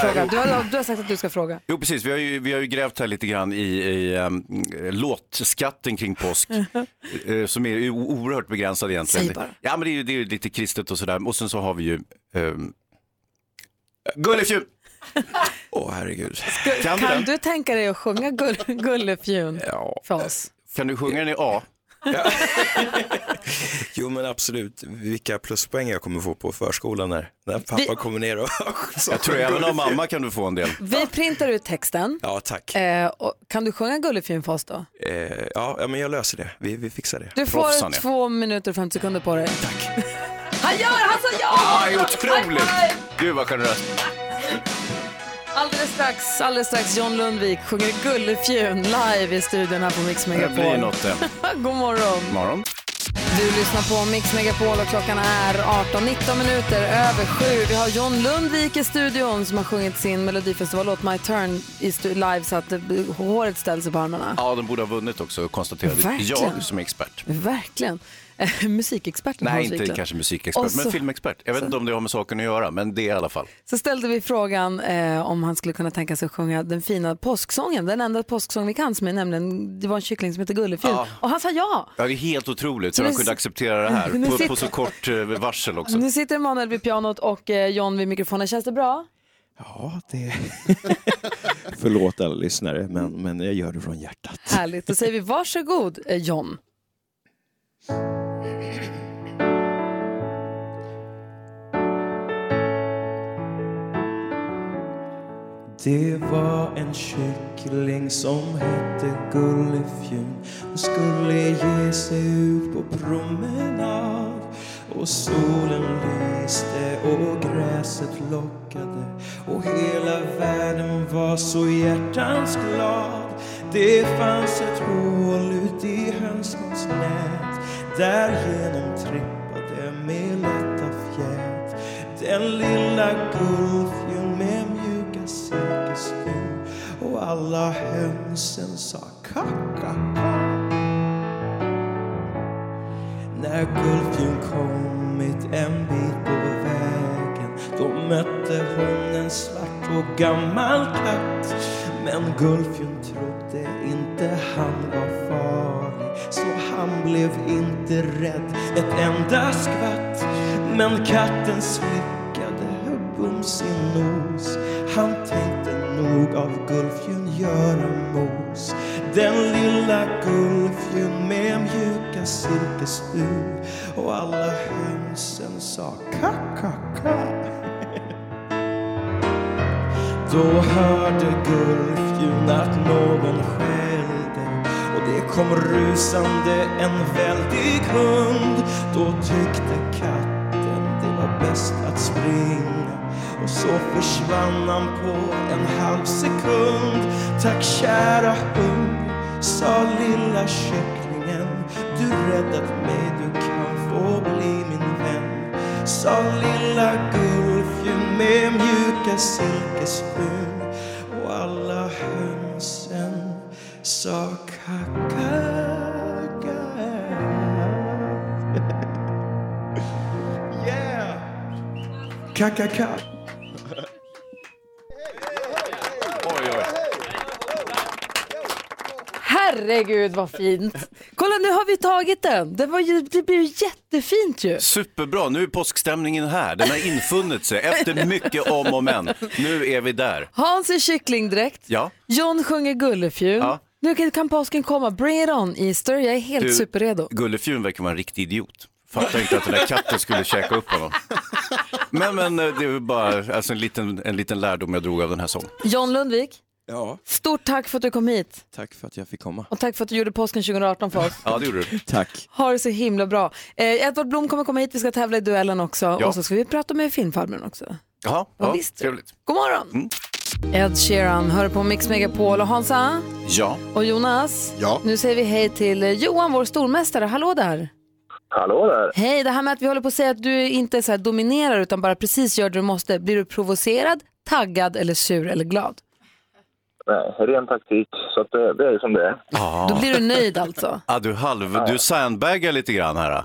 Fråga. Du, har, du har sagt att du ska fråga. Jo, precis. Vi har ju, vi har ju grävt här lite grann i, i um, låtskatten kring påsk. eh, som är oerhört begränsad egentligen. Säg bara. Ja, men det är ju det är lite kristet och sådär. Och sen så har vi ju um, Gullefjun. Åh, herregud. Kan du Kan den? du tänka dig att sjunga gull, Gullefjun Ja. för oss? Kan du sjunga den i A? Jo, men absolut. Vilka pluspoäng jag kommer få på förskolan när, när pappa Vi- kommer ner och Jag tror även av mamma kan du få en del. Vi printar ut texten. Ja, tack. Eh, och kan du sjunga Gullefjun för oss då? Eh, ja, ja, men jag löser det. Vi, vi fixar det. Du får Proffsan är. två minuter och 50 sekunder på dig. Tack. Han gör, han sa ja! Ah, otroligt! Gud vad generöst. Alldeles strax, alldeles strax John Lundvik sjunger Gullefjun live i studion här på Mix Det Megapol. blir något det. God morgon. Morgon. Du lyssnar på Mix Megapol och klockan är 18-19 minuter över sju. Vi har John Lundvik i studion som har sjungit sin melodifestivallåt My Turn live så att eh, håret ställer sig på armarna. Ja, de borde ha vunnit också, konstaterade jag som expert. Verkligen. Musikexperten Nej, Hans inte Wiklund. kanske musikexpert, så- men filmexpert. Jag vet så- inte om det har med saken att göra, men det i alla fall. Så ställde vi frågan eh, om han skulle kunna tänka sig att sjunga den fina påsksången, den enda påsksång vi kan som är nämligen, det var en kyckling som heter Gullefjun. Ja. Och han sa ja. Ja, det är helt otroligt hur de kunde acceptera det här på, sitter- på så kort eh, varsel också. Nu sitter Emanuel vid pianot och eh, John vid mikrofonen. Känns det bra? Ja, det... Förlåt alla lyssnare, men, men jag gör det från hjärtat. Härligt. Då säger vi varsågod eh, John. Det var en kyckling som hette Gullefjun och skulle ge sig ut på promenad. Och solen lyste och gräset lockade och hela världen var så hjärtans glad. Det fanns ett hål ut i hönsens nät därigenom trippade med lätta fjät den lilla gulfjun med mjuka silkesstun och alla hönsen sa kacka ka. När gulfjun kommit en bit på vägen då mötte hon en svart och gammal katt. Men gulfjun trodde inte han var far så han blev inte rädd ett enda skvatt. Men katten slickade bums sin nos. Han tänkte nog av Gulfjun göra mos. Den lilla Gulfjun med mjuka silkesur och alla hönsen sa ka-ka-ka. Då hörde Gulfjun att någon skällde kom rusande en väldig hund. Då tyckte katten det var bäst att springa och så försvann han på en halv sekund. Tack kära hund, sa lilla kycklingen. Du räddat mig, du kan få bli min vän. Sa lilla gulfjun med mjuka silkesfrun och alla hönsen yeah! Kakaka. Oj, oj. Herregud vad fint. Kolla nu har vi tagit den. Det, var ju, det blev ju jättefint ju. Superbra, nu är påskstämningen här. Den har infunnit sig efter mycket om och men. Nu är vi där. Hans i kycklingdräkt. Ja. John sjunger Gullefjun. Ja. Nu kan- påsken komma. Bring it on Easter. Jag är helt Du, superredo. Gullefjun verkar vara en riktig idiot. Fattar inte att den där katten skulle käka upp honom. Men, men eh, det är bara alltså en, liten, en liten lärdom jag drog av den här sången. John Lundvik, Ja, stort tack för att du kom hit. tack för att jag fick komma. Och tack för att du gjorde påsken 2018 för oss. Ja, det gjorde du. Tack. Ha det så himla bra. Eh, Edvard Blom kommer komma hit, vi ska tävla i duellen också. Ja. Och så ska vi prata med filmfarbrorn också. Jaha, ja, visste du? trevligt. God morgon! Ed Sheeran hör på Mix Megapol och Hansa Ja. och Jonas. Ja. Nu säger vi hej till Johan, vår stormästare. Hallå där! Hallå där. Hej, det här med att vi håller på att säga att du inte så här dominerar utan bara precis gör det du måste. Blir du provocerad, taggad eller sur eller glad? Nej, ren taktik, så att det, det är som det är. Ja. Då blir du nöjd alltså. Ja, du halv, du sandbaggar lite grann här.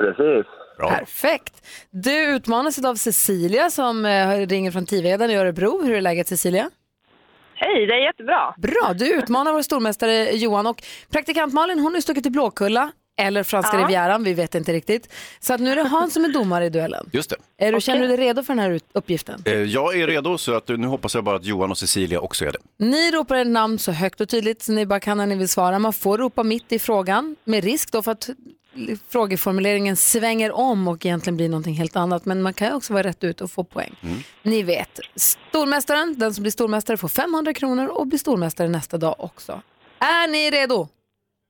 Precis. Bra. Perfekt. Du utmanas idag av Cecilia som eh, ringer från Tiveden i Örebro. Hur är läget Cecilia? Hej, det är jättebra. Bra, du utmanar vår stormästare Johan och praktikant Malin hon är stuckit till Blåkulla eller franska Ja. rivieran, vi vet inte riktigt. Så att nu är det Hans som är domare i duellen. Just det. Är du, Känner du dig redo för den här uppgiften? Eh, Jag är redo, så att nu hoppas jag bara att Johan och Cecilia också är det. Ni ropar ett namn så högt och tydligt så ni bara kan när ni vill svara. Man får ropa mitt i frågan med risk då för att frågeformuleringen svänger om och egentligen blir någonting helt annat. Men man kan också vara rätt ut och få poäng. Ni vet, stormästaren, den som blir stormästare får 500 kronor och blir stormästare nästa dag också. Är ni redo?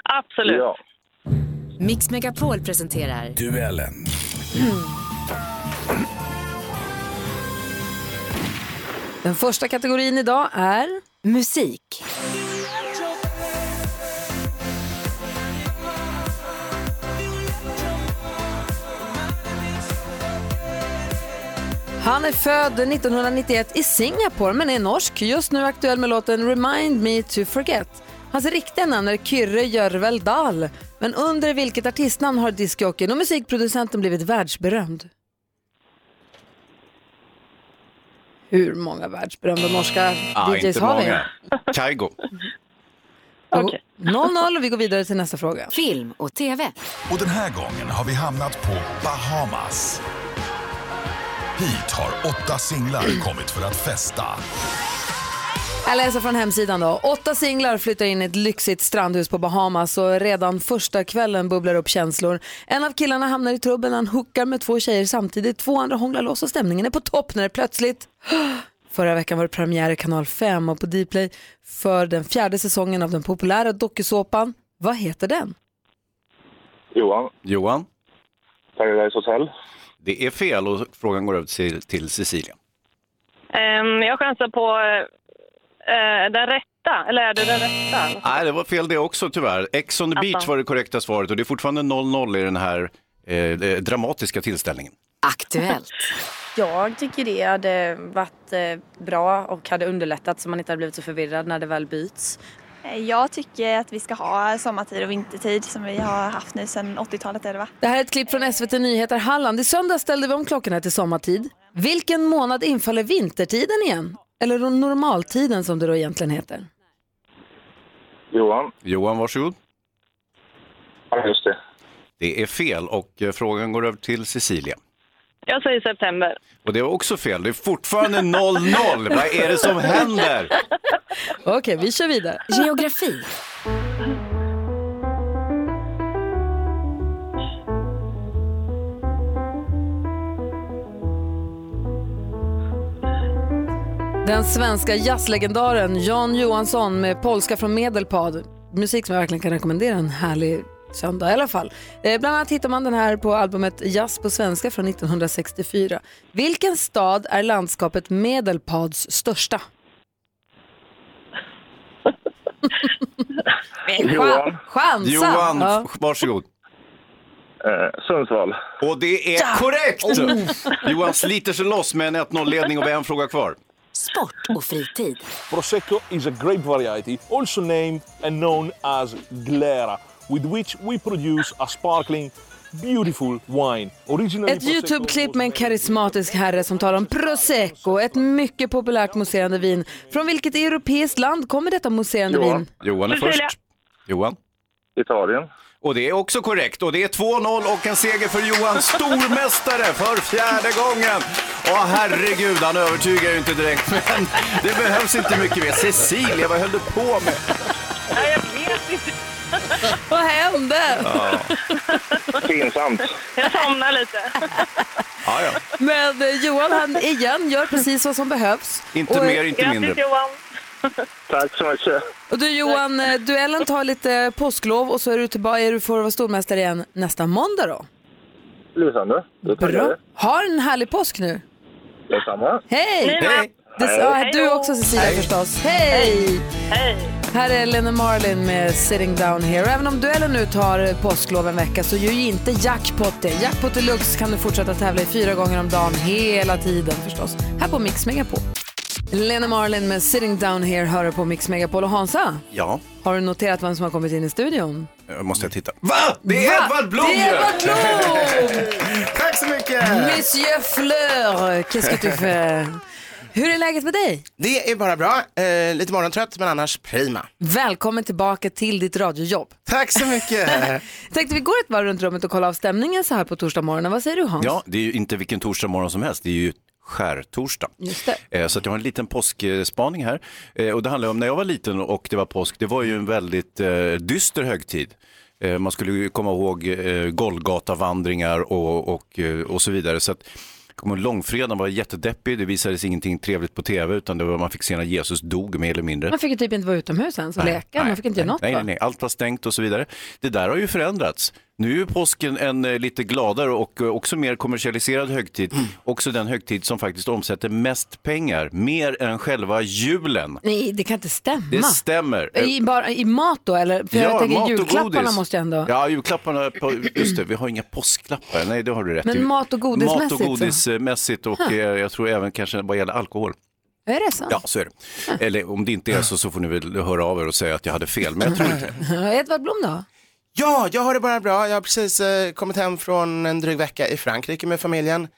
Absolut. Ja. Mix Megapol presenterar Duellen. Den första kategorin idag är musik. Han är född 1991 i Singapore men är norsk. Just nu aktuell med låten Remind Me To Forget. Hans riktiga namn är Kyrre Jörvel Dahl. Men under vilket artistnamn har diskjockeyn och musikproducenten blivit världsberömd? Hur många världsberömda norska Ah, DJs inte har vi? Kaigo. Okay. 0-0 och vi går vidare till nästa fråga. Film och TV. Och den här gången har vi hamnat på Bahamas. Hit har åtta singlar kommit för att festa. Jag läser från hemsidan då. Åtta singlar flyttar in i ett lyxigt strandhus på Bahamas och redan första kvällen bubblar upp känslor. En av killarna hamnar i trubbel när han hookar med två tjejer samtidigt. Två andra hånglar loss och stämningen är på topp när det plötsligt Förra veckan var det premiär i kanal 5 och på Dplay för den fjärde säsongen av den populära dokusåpan. Vad heter den? Johan. Johan. Paradise Hotel. Det är fel och frågan går över till, till Cecilia. Ehm, jag chansar på eh, den rätta, eller är det den rätta? Nej, det var fel det också tyvärr. Ex on the beach Alltså. var det korrekta svaret och det är fortfarande 0-0 i den här eh, eh, dramatiska tillställningen. Aktuellt. Jag tycker det hade varit eh, bra och hade underlättat så man inte hade blivit så förvirrad när det väl byts. Jag tycker att vi ska ha sommartid och vintertid som vi har haft nu sedan 80-talet är det va? Det här är ett klipp från SVT Nyheter Halland. I söndag ställde vi om klockorna till sommartid. Vilken månad infaller vintertiden igen? Eller normaltiden som det då egentligen heter. Johan. Johan, varsågod. Ja, just det. Det är fel och eh, frågan går över till Cecilia. Jag säger september. Och det var också fel. Det är fortfarande 0-0. Vad är det som händer? Okej, vi kör vidare. Geografi. Den svenska jazzlegendaren Jan Johansson med polska från Medelpad. Musik som jag verkligen kan rekommendera en härlig söndag i alla fall. Eh, bland annat hittar man den här på albumet Jazz på svenska från 1964. Vilken stad är landskapet Medelpads största? Johan. Chansa! Johan, Ja. varsågod. Eh, Sundsvall. Och det är Ja. korrekt! Oh. Johan sliter sig loss med en 1-0-ledning och vi har en fråga kvar. Sport och fritid. Prosecco is a grape variety, also named and known as Glera, with which we produce a sparkling, beautiful wine. Originally Ett YouTube-klipp med en karismatisk herre som talar om prosecco, ett mycket populärt mousserande vin. Från vilket europeiskt land kommer detta mousserande Johan. vin? Johan är först. Johan. Italien. Och det är också korrekt. Och det är 2-0 och en seger för Johan, stormästare för fjärde gången. Åh herregud, han övertygar ju inte direkt, men det behövs inte mycket mer. Cecilia, vad höll du på med? Vad hände? Pinsamt. Jag somnar lite. Ja, ja. Men eh, Johan, han igen gör precis vad som behövs. Inte Och- mer, inte mindre. Johan. Tack så mycket. Och du Johan, eh, duellen tar lite påsklov och så är du tillbaka, är du får vara stormästare igen nästa måndag då. Lysande. Bra. Ha en härlig påsk nu. Detsamma. Hej! Hej. Det, Hej. ja, du också Cecilia Hej. förstås. Hej! Hej! Här är Lennon Marlin med Sitting Down Here. Även om duellen nu tar påsklov en vecka så gör ju inte Jackpot det. Jackpot Deluxe kan du fortsätta tävla i fyra gånger om dagen hela tiden förstås. Här på Mix Megapol. Lennon Marlin med Sitting Down Here hör du på Mix Megapol. Och Hansa, Ja, har du noterat vem som har kommit in i studion? jag måste titta. Va? Det är Va? Edvard Blom Det är! Edvard Blom! Tack så mycket! Monsieur Fleur, qu'est-ce que tu fais? Hur är läget med dig? Det är bara bra. Eh, lite morgontrött men annars prima. Välkommen tillbaka till ditt radiojobb. Tack så mycket. Tänkte vi går ett varv runt rummet och kollar av stämningen så här på torsdag morgonen. Vad säger du Hans? Ja, det är ju inte vilken torsdag morgon som helst. Det är ju skärtorsdag. Eh, Så att jag har en liten påskspaning här. Eh, Och det handlar om när jag var liten och det var påsk. Det var ju en väldigt eh, dyster högtid. Eh, Man skulle ju komma ihåg eh, Golgatavandringar och, och, och så vidare. Så att, kommer långfredagen var jättedeppig. Det visades ingenting trevligt på tv utan det var, man fick se när Jesus dog mer eller mindre. Man fick ju typ inte vara utomhus ens och leka. Man fick inte göra något nej, nej, nej, allt var stängt och så vidare. Det där har ju förändrats. Nu är påsken en eh, lite gladare och eh, också mer kommersialiserad högtid. Också den högtid som faktiskt omsätter mest pengar, mer än själva julen. Nej, det kan inte stämma. Det stämmer. I, bara, I mat då eller? För jag tänker mat julklapparna godis. måste jag ändå... Ja, julklapparna, på, just det, vi har inga påskklappar. Nej, det har du rätt Men i. mat och godismässigt Mat och godismässigt och Huh. eh, jag tror även kanske vad gäller alkohol. Är det så? Ja, så är det. Eller om det inte är så, så får ni väl höra av er och säga att jag hade fel, men jag tror inte det. Edvard Blom då? Ja, jag har det bara bra. Jag har precis eh, kommit hem från en dryg vecka i Frankrike med familjen.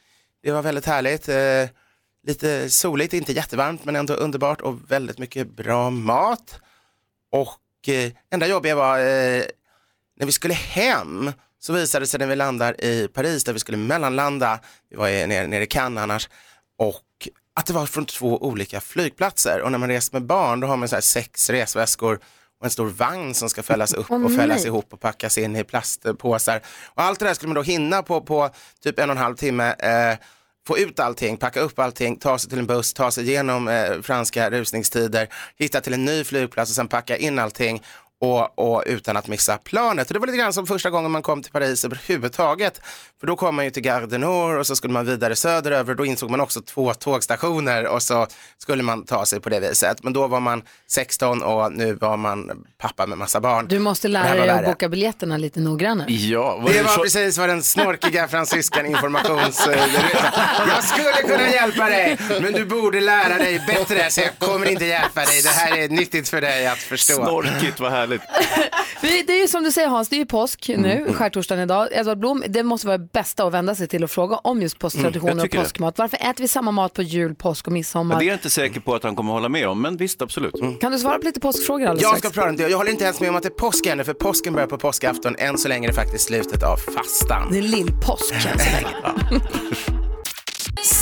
Det var väldigt härligt. Eh, lite soligt, inte jättevarmt men ändå underbart och väldigt mycket bra mat. Och eh, enda jobbiga var eh, när vi skulle hem så visade det sig när vi landar i Paris där vi skulle mellanlanda, vi var nere, nere i Cannes annars, och att det var från två olika flygplatser och när man reser med barn då har man så här sex resväskor och en stor vagn som ska fällas upp Åh, och fällas nej. ihop och packas in i plastpåsar. Och allt det där skulle man då hinna på, på typ en och en halv timme. Eh, få ut allting, packa upp allting, ta sig till en buss, ta sig igenom eh, franska rusningstider, hitta till en ny flygplats och sen packa in allting och, och utan att missa planet. Och det var lite grann som första gången man kom till Paris överhuvudtaget. För då kom man ju till Gare du Nord och så skulle man vidare söderöver. Då insåg man också två tågstationer och så skulle man ta sig på det viset. Men då var man 16 och nu var man pappa med massa barn. Du måste Det lära var dig att boka biljetterna lite noggrannare. Ja, Det var precis vad den snorkiga fransyskan informations... Jag skulle kunna hjälpa dig, men du borde lära dig bättre så jag kommer inte hjälpa dig. Det här är nyttigt för dig att förstå. Snorkigt, vad härligt. Vi- Det är ju som du säger Hans, det är ju påsk nu, Mm. skärtorsdagen idag. Edvard Blom, det måste vara det bästa att vända sig till och fråga om just Mm, påsktraditioner jag och påskmat. Varför äter vi samma mat på jul, påsk och midsommar? Men det är jag inte säker på att han kommer hålla med om, men visst absolut. Kan du svara på lite påskfrågor alldeles Jag ska prata om det. Jag håller inte ens med om att det är påsk ännu, för påsken börjar på påskafton. Än så länge är det faktiskt slutet av fastan. Det är lillpåsk än så länge.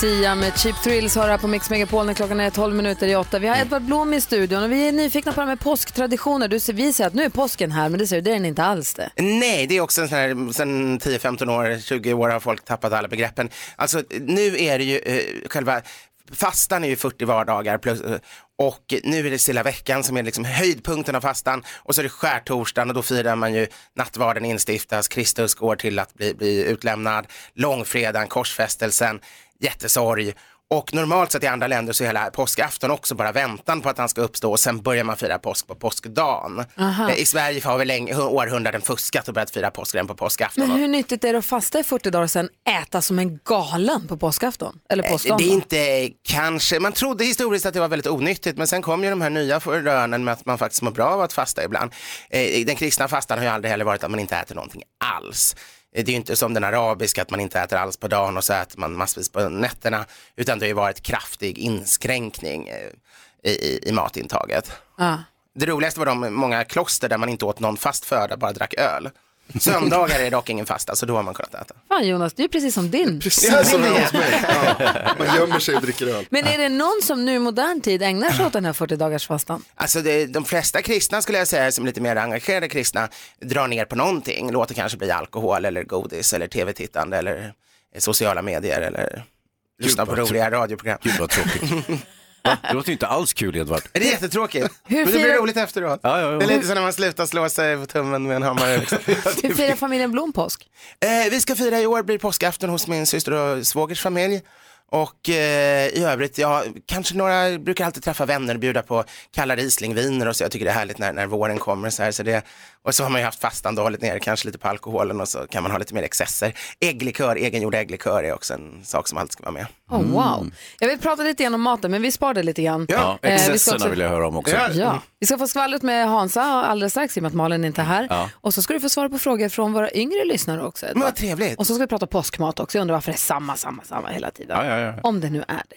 Sia med Cheap Thrills har här på Mix Megapol när klockan är 12 minuter i åtta. Vi har Edvard Blom i studion och vi är nyfikna på det här med påsktraditioner. Du, ser- vi säger att nu är påsken här, men det säger du, det är den inte alls det. Nej, det är också en sån här, sen 10-15 år, 20 år har folk tappat alla begreppen. Alltså nu är det ju eh, själva Fastan är ju 40 vardagar plus, eh, och nu är det stilla veckan som är liksom höjdpunkten av fastan och så är det skärtorsdagen och då firar man ju nattvarden instiftas, Kristus går till att bli, bli utlämnad, långfredagen, korsfästelsen, jättesorg och normalt sett i andra länder så är hela påskafton också bara väntan på att han ska uppstå och sen börjar man fira påsk på påskdagen. Aha. Eh, I Sverige har vi länge, århundraden fuskat och börjat fira påsk redan på påskafton. Men hur nyttigt är det att fasta i 40 dagar och sen äta som en galen på påskafton? Eller Eh, påskdagen? Det är inte kanske, man trodde historiskt att det var väldigt onyttigt men sen kom ju de här nya rönen med att man faktiskt mår bra av att fasta ibland. Eh, Den kristna fastan har ju aldrig heller varit att man inte äter någonting alls. Det är ju inte som den arabiska att man inte äter alls på dagen och så äter man massvis på nätterna utan det har ju varit kraftig inskränkning eh, i, i, i matintaget. Ja. Det roligaste var de många kloster där man inte åt någon fast föda, bara drack öl. Söndagar är dock ingen fasta, så då har man kunnat äta. Fan Jonas, det är precis som din. Precis som hemma hos mig. Ja. Man gömmer sig och dricker öl. Men är det någon som nu i modern tid ägnar sig åt den här 40 dagars fastan? Alltså det, de flesta kristna skulle jag säga, som lite mer engagerade kristna, drar ner på någonting. Låter kanske bli alkohol eller godis eller tv-tittande eller sociala medier eller lyssna på roliga radioprogram. Gud vad tråkigt. Va? Det låter ju inte alls kul Edvard. Det är jättetråkigt, Hur men det blir firar- roligt efteråt. Ja, ja, ja. Det är lite som när man slutar slå sig på tummen med en hammare. Liksom. Hur firar familjen Blom påsk? Eh, vi ska fira i år, blir påskafton hos min syster och svågers familj. Och eh, i övrigt, ja, kanske några, brukar alltid träffa vänner och bjuda på kalla Rieslingviner och så. Jag tycker det är härligt när, när våren kommer så här. Så det, och så har man ju haft fastan och hållit ner kanske lite på alkoholen och så kan man ha lite mer excesser. Ägglikör, egengjord ägglikör är också en sak som alltid ska vara med. Oh, wow. Jag vill prata lite grann om maten, men vi sparar det lite grann. Ja, Eh, vi ska excesserna också- vill jag höra om också. Ja. Vi ska få skvallret med Hansa alldeles strax i och med att Malin inte är här. Ja. Och så ska du få svara på frågor från våra yngre lyssnare också. Edvard. Men vad trevligt. Och så ska vi prata påskmat också. Jag undrar varför det är samma, samma, samma hela tiden. Ja, ja, ja. Om det nu är det.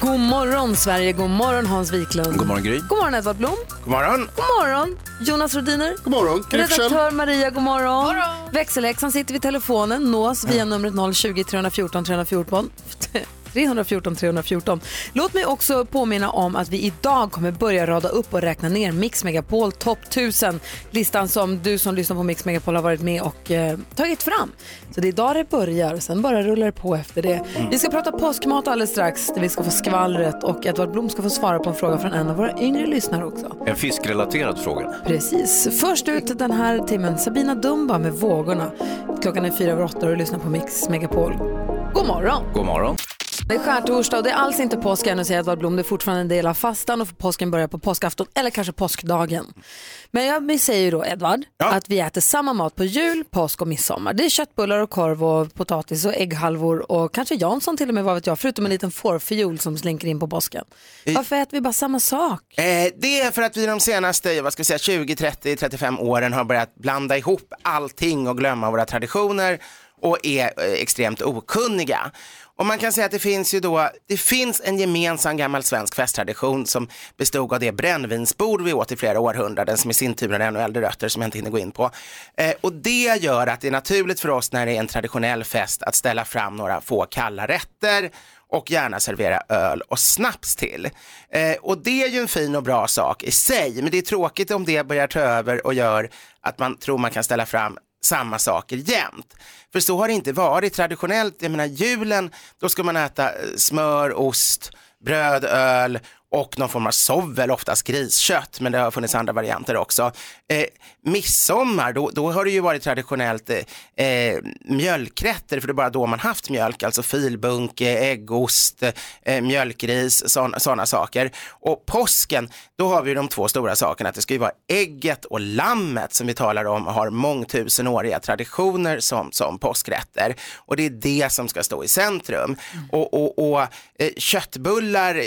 God morgon Sverige, god morgon Hans Wiklund. God morgon Gry. God morgon Edvard Blom. God morgon. God morgon Jonas Rodiner. God morgon. Redaktör Maria, god morgon. Växelhäxan sitter vid telefonen, nås via numret 020 314 314. 314 314. Låt mig också påminna om att vi idag kommer börja rada upp och räkna ner Mix Megapol Top 1000. Listan som du som lyssnar på Mix Megapol har varit med och eh, tagit fram. Så det är idag det börjar och sen bara rullar det på efter det. Vi ska prata påskmat alldeles strax där vi ska få skvallret och Edvard Blom ska få svara på en fråga från en av våra yngre lyssnare också. En fiskrelaterad fråga. Precis. Först ut den här timmen, Sabina Dumba med Vågorna. Klockan är fyra över åtta och du lyssnar på Mix Megapol. God morgon! God morgon. Det är skärtorsdag och det är alls inte påsk ännu säger Edvard Blom. Det är fortfarande en del av fastan och påsken börjar på påskafton eller kanske påskdagen. Men jag säger ju då Edvard att vi äter samma mat på jul, påsk och midsommar. Det är köttbullar och korv och potatis och ägghalvor och kanske Jansson till och med vad vet jag, förutom en liten fårfiol som slinker in på påsken. Varför äter vi bara samma sak? Eh, det är för att vi de senaste vad ska vi säga, 20, 30, 35 åren har börjat blanda ihop allting och glömma våra traditioner och är eh, extremt okunniga. Och man kan säga att det finns ju då, det finns en gemensam gammal svensk festtradition som bestod av det brännvinsbord vi åt i flera århundraden som i sin tur har ännu äldre rötter som jag inte hinner gå in på. Eh, och det gör att det är naturligt för oss när det är en traditionell fest att ställa fram några få kalla rätter och gärna servera öl och snaps till. Eh, och det är ju en fin och bra sak i sig, men det är tråkigt om det börjar ta över och gör att man tror man kan ställa fram samma saker jämt. För så har det inte varit traditionellt. Jag menar julen, då ska man äta eh, smör, ost, bröd, öl och någon form av sovel, oftast griskött, men det har funnits andra varianter också. Eh, midsommar, då, då har det ju varit traditionellt eh, eh, mjölkrätter, för det är bara då man haft mjölk, alltså filbunke, äggost, eh, mjölkris, sådana saker. Och påsken, då har vi de två stora sakerna, att det ska ju vara ägget och lammet som vi talar om har mångtusenåriga traditioner som, som påskrätter. Och det är det som ska stå i centrum. Och, och, och eh, köttbullar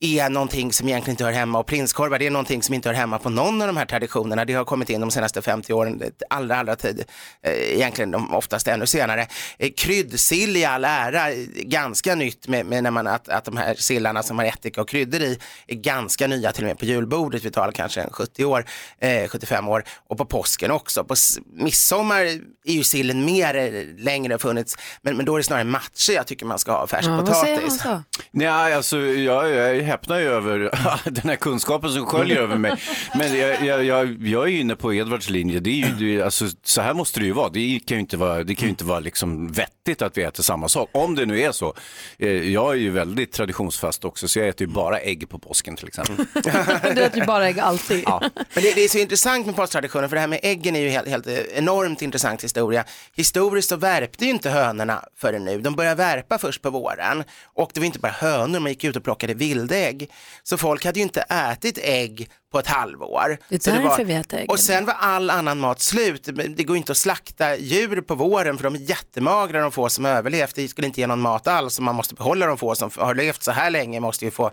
är någonting som egentligen inte hör hemma och prinskorvar det är någonting som inte hör hemma på någon av de här traditionerna. Det har kommit in de senaste 50 åren, allra, allra tid, eh, egentligen de oftast ännu senare. Eh, kryddsill i all ära, ganska nytt med, med när man att, att de här sillarna som har ättika och kryddor i är ganska nya till och med på julbordet. Vi talar kanske en 70 år, eh, 75 år och på påsken också. På midsommar är ju sillen mer eh, längre funnits, men, men då är det snarare matcher jag tycker man ska ha färskpotatis. Nej, alltså jag, jag häpnar ju över den här kunskapen som sköljer över mig. Men jag, jag, jag, jag är ju inne på Edvards linje. Det är ju, alltså, så här måste det ju vara. Det kan ju inte vara, det kan ju inte vara liksom vettigt att vi äter samma sak. Om det nu är så. Eh, Jag är ju väldigt traditionsfast också, så jag äter ju bara ägg på påsken till exempel. Du äter ju bara ägg alltid. Men det, det är så intressant med påsktraditionen, för det här med äggen är ju helt, helt eh, enormt intressant historia. Historiskt så värpte ju inte hönorna förrän nu, de började värpa först på våren. Och det var inte bara hönor, man gick ut och plockade vildägg. Så folk hade ju inte ätit ägg på ett halvår. Det är så därför var, vi äter äggen. Och sen var all annan mat slut. Det går inte att slakta djur på våren för de är jättemagra de få som överlevt. Det skulle inte ge någon mat alls man måste behålla de få som har levt så här länge måste ju få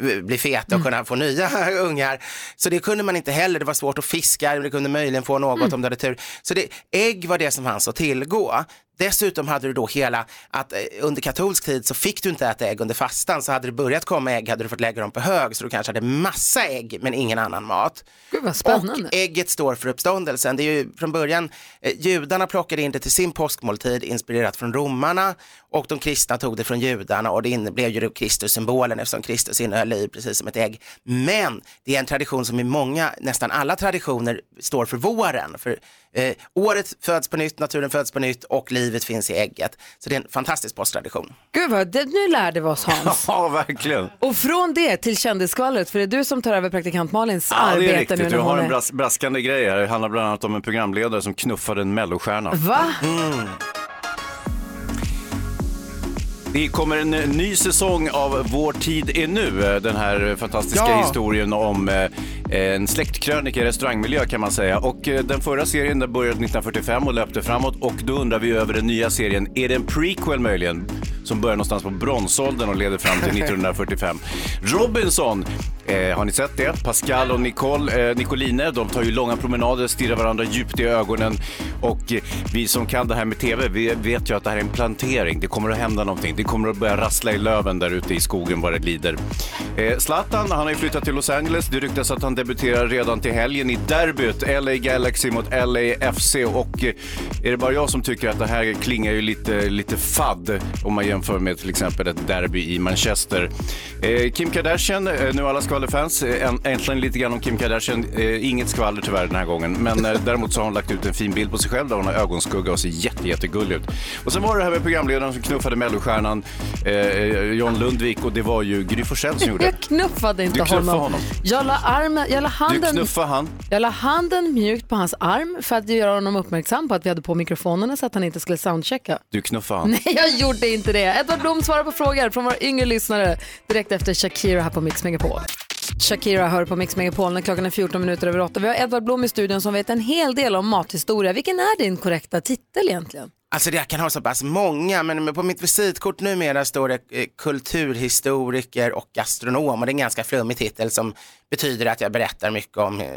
eh, bli feta och kunna få nya ungar. Så det kunde man inte heller. Det var svårt att fiska, det kunde möjligen få något om det hade tur. Så det, ägg var det som fanns att tillgå. Dessutom hade du då hela, att eh, under katolsk tid så fick du inte äta ägg under fastan, så hade det börjat komma ägg hade du fått lägga dem på hög, så du kanske hade massa ägg men ingen annan mat. Gud vad spännande. Och ägget står för uppståndelsen. Det är ju från början, eh, judarna plockade in det till sin påskmåltid inspirerat från romarna och de kristna tog det från judarna och det blev ju Kristus-symbolen eftersom Kristus innehöll liv precis som ett ägg. Men det är en tradition som i många, nästan alla traditioner står för våren. För eh, året föds på nytt, naturen föds på nytt och livet finns i ägget. Så det är en fantastisk påsktradition. Gud vad, det, nu lärde vi oss Hans. Ja, verkligen. Och från det till kändisskvallret, för det är du som tar över praktikant Malins Ja, det är arbete riktigt. nu Jag har en bras braskande grej här. Det handlar bland annat om en programledare som knuffade en mellostjärna. Va? Mm. Det kommer en eh, ny säsong av Vår tid är nu. eh, Den här fantastiska Ja. historien om eh, en släktkrönika i restaurangmiljö kan man säga. Och eh, den förra serien den började 1945 och löpte framåt och då undrar vi över den nya serien. Är det en prequel möjligen? Som börjar någonstans på bronsåldern och leder fram till 1945. Robinson Eh, har ni sett det? Pascal och Nicole, eh, Nicoline, de tar ju långa promenader, stirrar varandra djupt i ögonen. Och eh, vi som kan det här med TV, vi vet ju att det här är en plantering. Det kommer att hända någonting. Det kommer att börja rassla i löven där ute i skogen vad det lider. Eh, Zlatan, han har ju flyttat till Los Angeles. Det ryktas att han debuterar redan till helgen i derbyt LA Galaxy mot LAFC. Och eh, är det bara jag som tycker att det här klingar ju lite, lite fadd om man jämför med till exempel ett derby i Manchester. Eh, Kim Kardashian, eh, nu alla skvallerfans, eh, änt- äntligen lite grann om Kim Kardashian. Eh, inget skvaller tyvärr den här gången, men eh, däremot så har hon lagt ut en fin bild på sig själv där hon har ögonskugga och ser jätte, jättegullig ut. Och sen var det här med programledaren som knuffade mellostjärnan eh, John Lundvik och det var ju Gry Forssell som gjorde Jag det. knuffade inte Du knuffade honom. honom. Jag la, armen, jag, la Du handen, knuffade han. jag la handen mjukt på hans arm för att göra honom uppmärksam på att vi hade på mikrofonerna så att han inte skulle soundchecka. Du knuffade han. Nej, jag gjorde inte det. Edvard Blom svarar på frågor från våra yngre lyssnare direkt efter Shakira här på Mix Megapol. Shakira hör på Mix Megapol när klockan är 14 minuter över 8. Vi har Edvard Blom i studion som vet en hel del om mathistoria. Vilken är din korrekta titel egentligen? Alltså jag kan ha så pass många, men på mitt visitkort numera står det eh, kulturhistoriker och gastronom och det är en ganska flummig titel som betyder att jag berättar mycket om eh,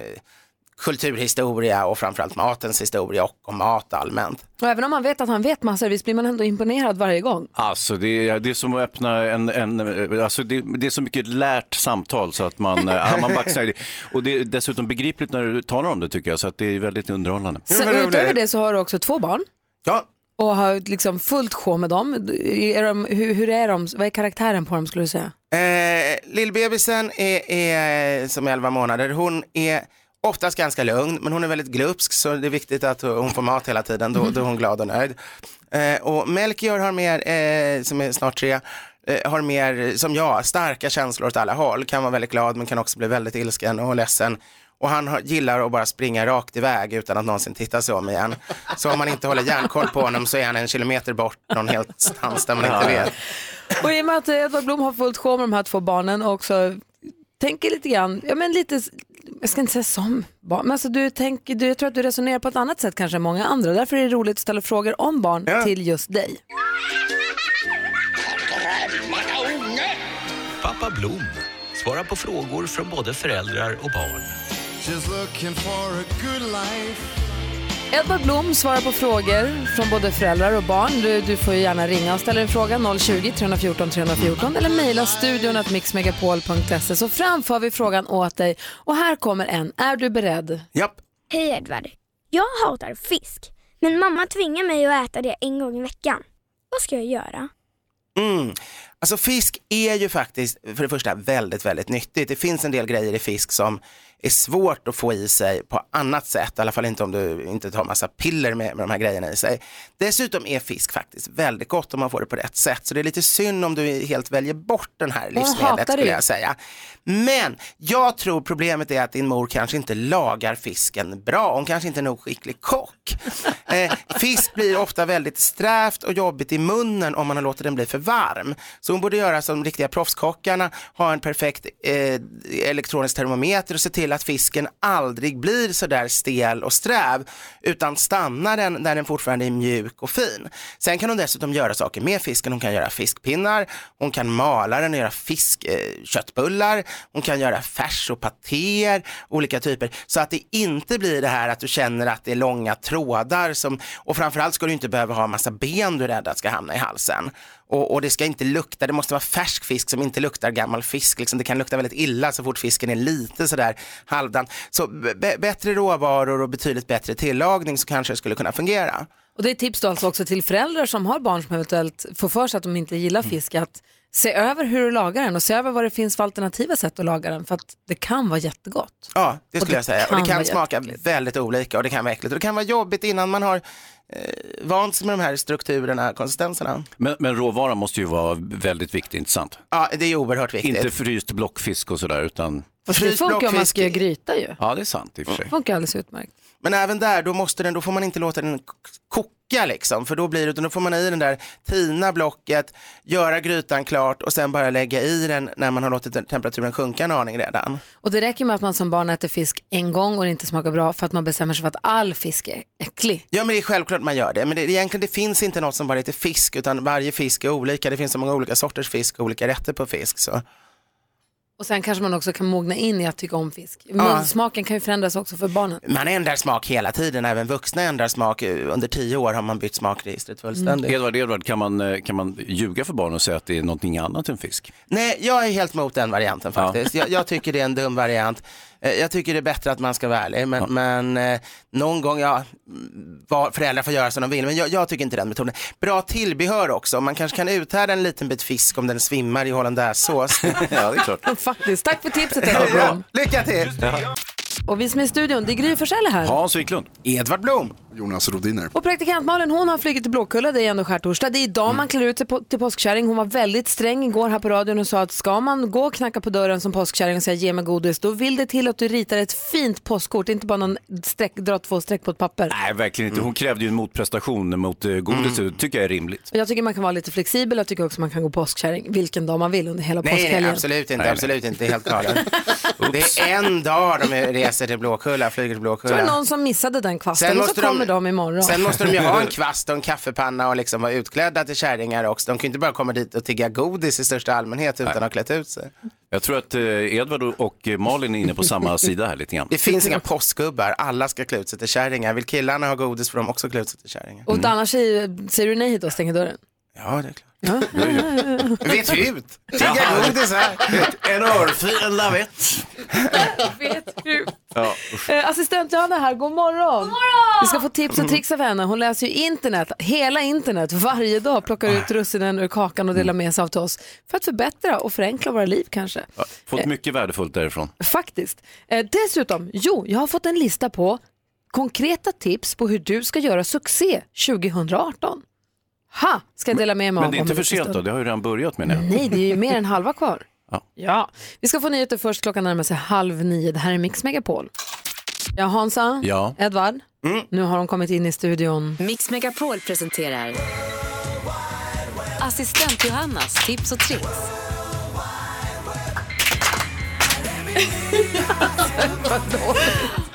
kulturhistoria och framförallt matens historia och om mat allmänt. Och även om man vet att han vet massor, visst blir man ändå imponerad varje gång. Alltså det är, det är som att öppna en, en alltså det, det är så mycket lärt samtal så att man, ja, man baxnar. Och det är dessutom begripligt när du talar om det tycker jag, så att det är väldigt underhållande. Sen, utöver det så har du också två barn. Ja. Och har liksom fullt sjå med dem. Är de hur, hur är de? Vad är karaktären på dem skulle du säga? Eh, Lillbebisen är, är som är 11 månader, hon är oftast ganska lugn men hon är väldigt glupsk så det är viktigt att hon får mat hela tiden, då, då är hon glad och nöjd. Eh, och Melchior har mer, eh, som är snart tre, eh, har mer, som jag, starka känslor åt alla håll, kan vara väldigt glad men kan också bli väldigt ilsken och ledsen. Och han har, gillar att bara springa rakt iväg utan att någonsin titta sig om igen. Så om man inte håller järnkoll på honom så är han en kilometer bort någon helt stans där man inte vet. Och i och med att Edvard Blom har fullt sjå med de här två barnen och också tänker lite grann, ja men lite, jag ska inte säga som barn, men alltså du tänker, du, jag tror att du resonerar på ett annat sätt kanske än många andra. Därför är det roligt att ställa frågor om barn till just dig. Pappa Blom svarar på frågor från både föräldrar och barn. Just looking for a good life. Edvard Blom svarar på frågor från både föräldrar och barn. Du, du får ju gärna ringa och ställa en fråga 020-314 314 eller mejla studion att mixmegapol.se så framför vi frågan åt dig. Och här kommer en. Är du beredd? Japp. Hej Edvard. Jag hatar fisk, men mamma tvingar mig att äta det en gång i veckan. Vad ska jag göra? Mm. Alltså fisk är ju faktiskt för det första väldigt, väldigt nyttigt. Det finns en del grejer i fisk som är svårt att få i sig på annat sätt, i alla fall inte om du inte tar massa piller med, med de här grejerna i sig. Dessutom är fisk faktiskt väldigt gott om man får det på rätt sätt, så det är lite synd om du helt väljer bort den här livsmedlet skulle jag säga. Men jag tror problemet är att din mor kanske inte lagar fisken bra, hon kanske inte är nog skicklig kock. Eh, fisk blir ofta väldigt strävt och jobbigt i munnen om man har låtit den bli för varm. Så hon borde göra som riktiga proffskockarna, ha en perfekt eh, elektronisk termometer och se till att fisken aldrig blir så där stel och sträv utan stannar den där den fortfarande är mjuk och fin. Sen kan hon dessutom göra saker med fisken. Hon kan göra fiskpinnar, hon kan mala den och göra fiskköttbullar, eh. Hon kan göra färs och patéer, olika typer. Så att det inte blir det här att du känner att det är långa trådar som, och framförallt ska du inte behöva ha en massa ben du är rädd att ska hamna i halsen. Och, och det ska inte lukta, det måste vara färsk fisk som inte luktar gammal fisk. Liksom. Det kan lukta väldigt illa så fort fisken är lite sådär halvdan. Så bättre råvaror och betydligt bättre tillagning så kanske det skulle kunna fungera. Och det är tips då alltså också till föräldrar som har barn som eventuellt får för sig att de inte gillar Mm. fisk att se över hur du lagar den och se över vad det finns för alternativa sätt att laga den för att det kan vara jättegott. Ja, det skulle det jag säga. Och det kan smaka väldigt olika och det kan vara äckligt. Och det kan vara jobbigt innan man har eh, vant sig med de här strukturerna, konsistenserna. Men, men råvaran måste ju vara väldigt viktig, inte sant? Ja, det är oerhört viktigt. Inte fryst blockfisk och sådär, utan... Fast det funkar om man ska göra gryta ju. Ja, det är sant i och för sig. Det funkar alldeles utmärkt. Men även där, då, måste den, då får man inte låta den koka liksom, för då blir det, utan då får man i den där, tina blocket, göra grytan klart och sen bara lägga i den när man har låtit temperaturen sjunka en aning redan. Och det räcker med att man som barn äter fisk en gång och det inte smakar bra för att man bestämmer sig för att all fisk är äcklig. Ja men det är självklart man gör det, men det, egentligen det finns inte något som bara heter fisk, utan varje fisk är olika, det finns så många olika sorters fisk och olika rätter på fisk. Så. Och sen kanske man också kan mogna in i att tycka om fisk. Ja. Munsmaken kan ju förändras också för barnen. Man ändrar smak hela tiden, även vuxna ändrar smak. Under tio år har man bytt smakregistret fullständigt. Edvard, Edvard kan, man, eh, kan man ljuga för barn och säga att det är någonting annat än fisk? Nej, jag är helt mot den varianten faktiskt. Jag, jag tycker det är en dum variant. Eh, Jag tycker det är bättre att man ska vara ärlig, men, men eh, någon gång, ja, vad- föräldrar får göra som de vill, men jag, jag tycker inte den metoden. Bra tillbehör också, man kanske kan uthärda en liten bit fisk om den svimmar i hollandaisesås. ja, det är klart. Faktiskt. Tack för tipset Edvard Blom. Lycka till! Och vi som är i studion, det är Gry Forssell här. Hans Wiklund. Edvard Blom. Jonas Rodiner. Och praktikant Malin hon har flugit till Blåkulla, det är ändå skärtorsdag. Det är idag man klär ut sig på, till påskkärring. Hon var väldigt sträng igår här på radion och sa att ska man gå och knacka på dörren som påskkärring och säga ge mig godis, då vill det till att du ritar ett fint påskkort, inte bara någon streck, dra två streck på ett papper. Nej, verkligen inte. Hon krävde ju en motprestation mot uh, godis. Det tycker jag är rimligt. Och Jag tycker man kan vara lite flexibel, jag tycker också man kan gå påskkärring vilken dag man vill under hela Nej, påskhelgen. absolut inte, Nej, absolut inte, helt galet. det är en dag de reser till Blåkulla, flyger till Så är det Blåkulla. någon som missade den kvasten och så kommer de imorgon. Sen måste de ju ha en kvast och en kaffepanna och liksom vara utklädda till kärringar också. De kan ju inte bara komma dit och tigga godis i största allmänhet utan att ha klätt ut sig. Jag tror att uh, Edvard och eh, Malin är inne på samma sida här lite grann. Det finns inga påskgubbar, alla ska klä ut sig till kärringar. Vill killarna ha godis får de också klä ut sig till kärringar. Och annars säger, säger du nej hit och stänger dörren? Ja, det är klart. Ja. Vet ut! Tigga godis här! En örfil, en lavett. Vet hur. Ja, Eh, assistent Johanna här, god morgon. god morgon! Vi ska få tips och tricks av henne. Hon läser ju internet, hela internet, varje dag. Plockar ut russinen ur kakan och delar med sig av till oss. För att förbättra och förenkla våra liv kanske. Ja, Fått mycket värdefullt därifrån. Faktiskt. Eh, dessutom, jo, jag har fått en lista på konkreta tips på hur du ska göra succé 2018. Ha, ska jag dela med mig Men av det är inte för sent då, det har ju redan börjat menar jag. Nej, det är ju mer än halva kvar. Ja. Ja, vi ska få nyheter först. Klockan närmar sig halv nio. Det här är Mix Megapol. Ja, Hansa, Ja. Edvard, nu har de kommit in i studion. Mix Megapol presenterar Assistent Johannas tips och tricks.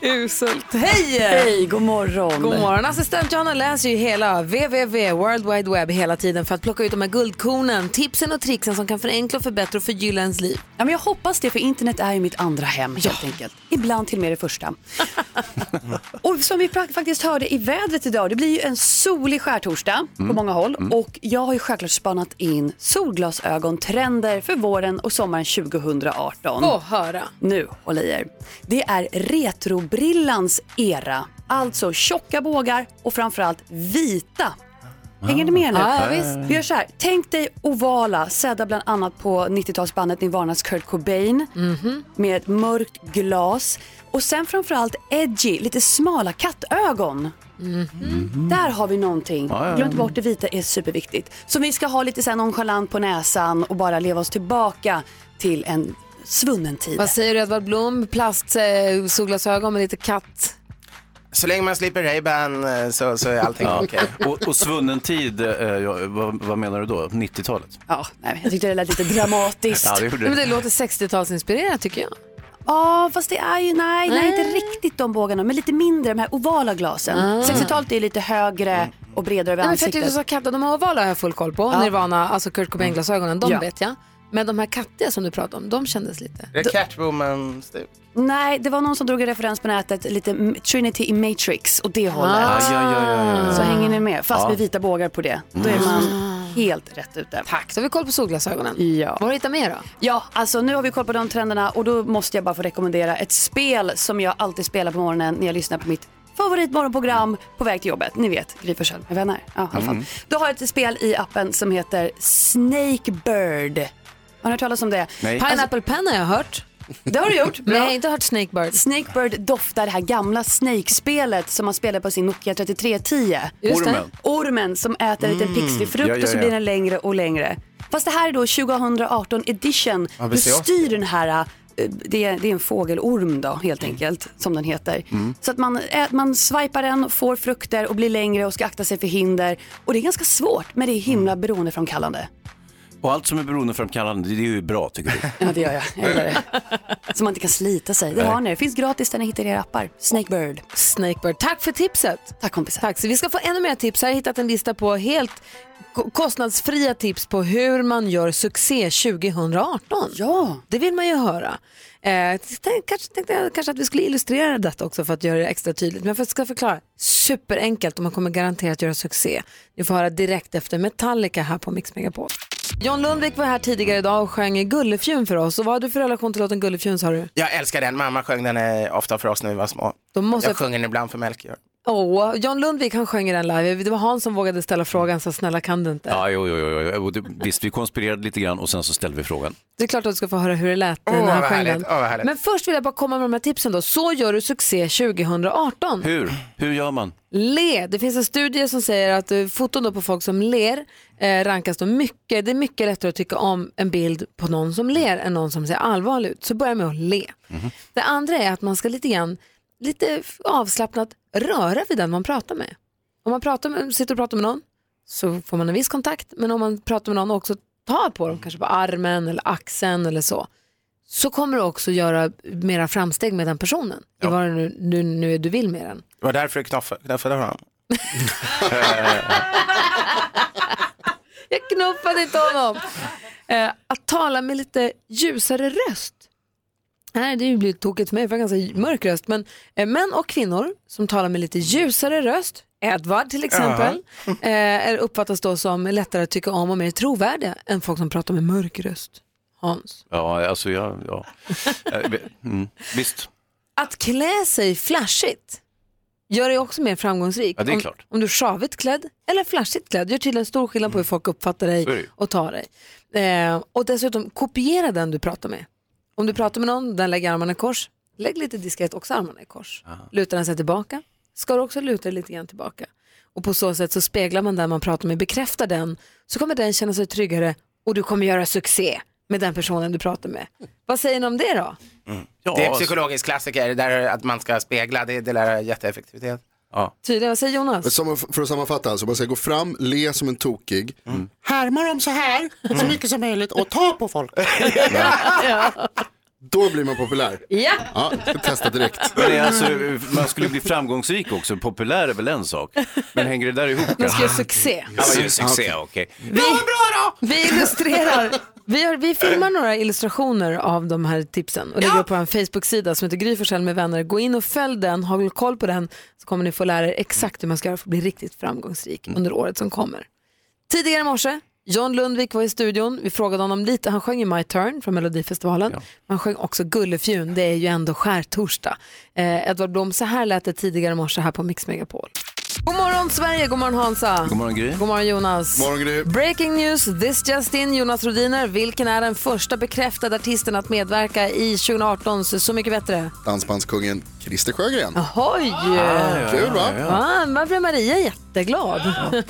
Uselt. Hej! Hej, god morgon. God morgon. Assistent Johanna läser ju hela www, World Wide Web hela tiden för att plocka ut de här guldkornen, tipsen och tricksen som kan förenkla och förbättra och förgylla ens liv. Ja, men jag hoppas det, för internet är ju mitt andra hem helt enkelt. Ibland till och med det första. och som vi faktiskt hörde i vädret idag, det blir ju en solig skärtorsdag på Mm. många håll. Och jag har ju självklart spanat in solglasögon-trender för våren och sommaren 2018. Få höra. Nu, håll i er. Det är retrobrillans era. Alltså tjocka bågar och framförallt vita. Hänger ni med nu? Ja, ja, visst. Vi gör så här. Tänk dig ovala, sedda bland annat på 90-talsbandet Nirvanas Kurt Cobain med ett mörkt glas och sen framförallt edgy, lite smala kattögon. Där har vi någonting. Glöm inte bort det vita är superviktigt. Så vi ska ha lite så här nonchalant på näsan och bara leva oss tillbaka till en svunnen tid. Vad säger du Edvard Blom? Plast, eh, solglasögon med lite katt. Så länge man slipper Ray-Ban eh, så, så är allting Ja. okej. Och, och svunnen tid, eh, ja, vad, vad menar du då? 90-talet? Ja, nej, jag tyckte det lät lite dramatiskt. Ja, det men det. låter 60-talsinspirerat tycker jag. Ja, fast det är ju, nej, nej, Nej. inte riktigt de bågarna, men lite mindre, de här ovala glasen. Ah. 60-talet är lite högre och bredare över Nej, men för att ansiktet. du sa katter, de här ovala har jag full koll på. Ja. Nirvana, alltså Kurt Cobain-glasögonen, de Ja. vet jag. Men de här kattiga som du pratar om, de kändes lite... Det är Catwoman-stuk. Nej, det var någon som drog en referens på nätet, lite Trinity i Matrix och det hållet. Ah. Ja, ja, ja, ja, ja. Så hänger ni med, fast Ja. med vita bågar på det. Då är man helt rätt ute. Tack, så har vi koll på solglasögonen. Ja. Vad har du hittat mer då? Ja, alltså nu har vi koll på de trenderna och då måste jag bara få rekommendera ett spel som jag alltid spelar på morgonen när jag lyssnar på mitt favoritmorgonprogram på väg till jobbet. Ni vet, Gry med vänner. Ja, i alla fall. Då har jag ett spel i appen som heter Snake Bird. Har ni hört talas om det? Nej. Pineapple Pen har jag hört. Det har du gjort. Jag har inte hört Snakebird. Snakebird doftar det här gamla Snake-spelet som man spelade på sin Nokia 3310. Just det. Ormen. Ormen som äter en liten pixlifrukt Ja, ja, och så ja. blir den längre och längre. Fast det här är då 2018 edition. Ja, Du styr den här, eh, det är, det är en fågelorm då helt enkelt som den heter. Så att man, man swipar den, får frukter och blir längre och ska akta sig för hinder. Och det är ganska svårt men det är himla beroendeframkallande. Och allt som är beroendeframkallande, det är ju bra tycker du. Ja, det gör jag. jag gillar det. Så man inte kan slita sig. Det Nej. har ni. Det finns gratis där ni hittar era appar. Snakebird. Snakebird. Tack för tipset. Tack kompisar. Tack. Så vi ska få ännu mer tips. Jag har hittat en lista på helt ko- kostnadsfria tips på hur man gör succé 2018. Ja. Det vill man ju höra. Eh, tänk, kanske tänkte jag kanske att vi skulle illustrera detta också för att göra det extra tydligt. Men jag ska förklara. Superenkelt och man kommer garanterat göra succé. Ni får höra direkt efter Metallica här på Mix Megapol. John Lundvik var här tidigare idag och sjöng Gullefjun för oss. Och vad har du för relation till låten Gullefjun sa du? Jag älskar den, mamma sjöng den eh, ofta för oss när vi var små. Då måste jag sjunger den ibland för Melchior. Åh, John Lundvik han sjöng den live. Det var Hans som vågade ställa frågan så snälla kan du inte? Ja, jo, jo, jo. det- Visst, vi konspirerade lite grann och sen så ställde vi frågan. Det är klart att du ska få höra hur det lät Åh, när han sjöng härligt. den. Härligt. Men först vill jag bara komma med de här tipsen då. Så gör du succé 2018. Hur? Hur gör man? Le. Det finns en studie som säger att eh, foton då på folk som ler eh, rankas då mycket. Det är mycket lättare att tycka om en bild på någon som ler än någon som ser allvarlig ut. Så börja med att le. Det andra är att man ska lite grann, lite avslappnat röra vid den man pratar med. Om man pratar med, sitter och pratar med någon så får man en viss kontakt. Men om man pratar med någon och också tar på dem, kanske på armen eller axeln eller så, så kommer du också göra mera framsteg med den personen. I vad det nu, nu, nu du vill med den. Det var därför du knuffade, knuffade honom. Jag knuffade inte honom. Eh, att tala med lite ljusare röst. Nej, det blir tokigt för mig, för jag har ganska mörk röst. Men eh, män och kvinnor som talar med lite ljusare röst, Edvard till exempel, eh, är- uppfattas då som lättare att tycka om och mer trovärdiga än folk som pratar med mörk röst. Hans. Ja, alltså jag, ja. Eh, Mm, visst. Att klä sig flashigt gör dig också mer framgångsrik. Ja, det är om, klart. om du är sjavigt klädd eller flashigt klädd gör tydligen stor skillnad på hur folk uppfattar dig och tar dig. Eh, och dessutom kopiera den du pratar med. Om du pratar med någon, den lägger armarna i kors, lägg lite diskret också armarna i kors. Lutar den sig tillbaka, ska du också luta dig lite grann tillbaka. Och på så sätt så speglar man den man pratar med, bekräftar den, så kommer den känna sig tryggare och du kommer göra succé med den personen du pratar med. Vad säger ni om det då? det är psykologisk klassiker, där att man ska spegla, det, det lär jätteeffektivitet. Ja. Tydligen, vad säger Jonas? Som, för att sammanfatta, alltså, man ska gå fram, le som en tokig, Härma dem så här, så mycket som möjligt och ta på folk. då blir man populär. Ja. Ja, testa direkt. Men det är alltså, man skulle bli framgångsrik också. Populär är väl en sak. Men hänger det där ihop? Man ska göra succé. Ja, man gör succé, okej. Vi, vi illustrerar, vi, har, vi filmar några illustrationer av de här tipsen och lägger upp på en Facebook-sida som heter Gry Forssell med vänner. Gå in och följ den, håll koll på den så kommer ni få lära er exakt hur man ska göra för att bli riktigt framgångsrik under året som kommer. Tidigare i morse, John Lundvik var i studion. Vi frågade honom lite, han sjöng ju My Turn från Melodifestivalen. Han sjöng också Gullefjun, det är ju ändå skärtorsdag. Eh, Edvard Blom, så här lät det tidigare i morse här på Mix Megapol. God morgon Sverige, god morgon Hansa. God morgon Gry. God morgon Jonas. Morgon, Gry. Breaking news, this just in, Jonas Rodiner. Vilken är den första bekräftade artisten att medverka i 2018 Så mycket bättre? Dansbandskungen Christer Sjögren. Oj! Kul va? Ja, varför blev Maria jätteglad?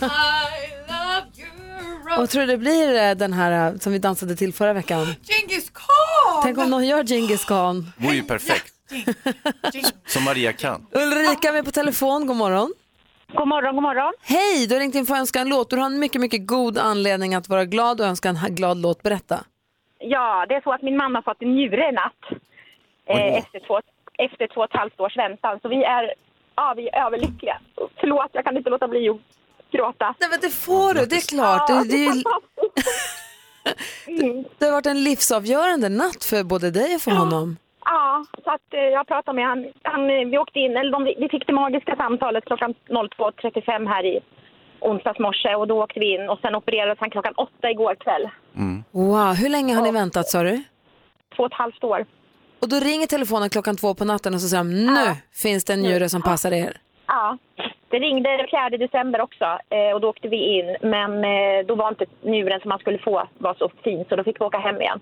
Och tror du det blir eh, den här eh, som vi dansade till förra veckan? Genghis khan! Tänk om någon gör Genghis khan. vore ju perfekt. Som Maria kan. Ulrika är med på telefon, god morgon. God morgon, god morgon. Hej, du har ringt in för att önska en låt. Du har en mycket, mycket god anledning att vara glad och önska en glad låt. Berätta. Ja, det är så att min mamma fått en njure i natt. Eh, efter, två, efter två och ett halvt års väntan. Så vi är, ja, vi är överlyckliga. Förlåt, jag kan inte låta bli att gråta. Nej, men det får du, det är klart. Ja, Det, det, är Mm. det har varit en livsavgörande natt för både dig och för honom. Ja, så att eh, jag pratade med han, han. eh, Vi åkte in, eller de, vi fick det magiska samtalet klockan 02.35 här i onsdags morse och då åkte vi in och sen opererades han klockan åtta igår kväll. Wow, hur länge har ni väntat sa du? Två och ett halvt år. Och då ringer telefonen klockan två på natten och så säger de, nu finns det en njure som passar er. Ja, det ringde den 4 december också eh, och då åkte vi in. Men då var inte njuren som man skulle få var så fin så då fick vi åka hem igen.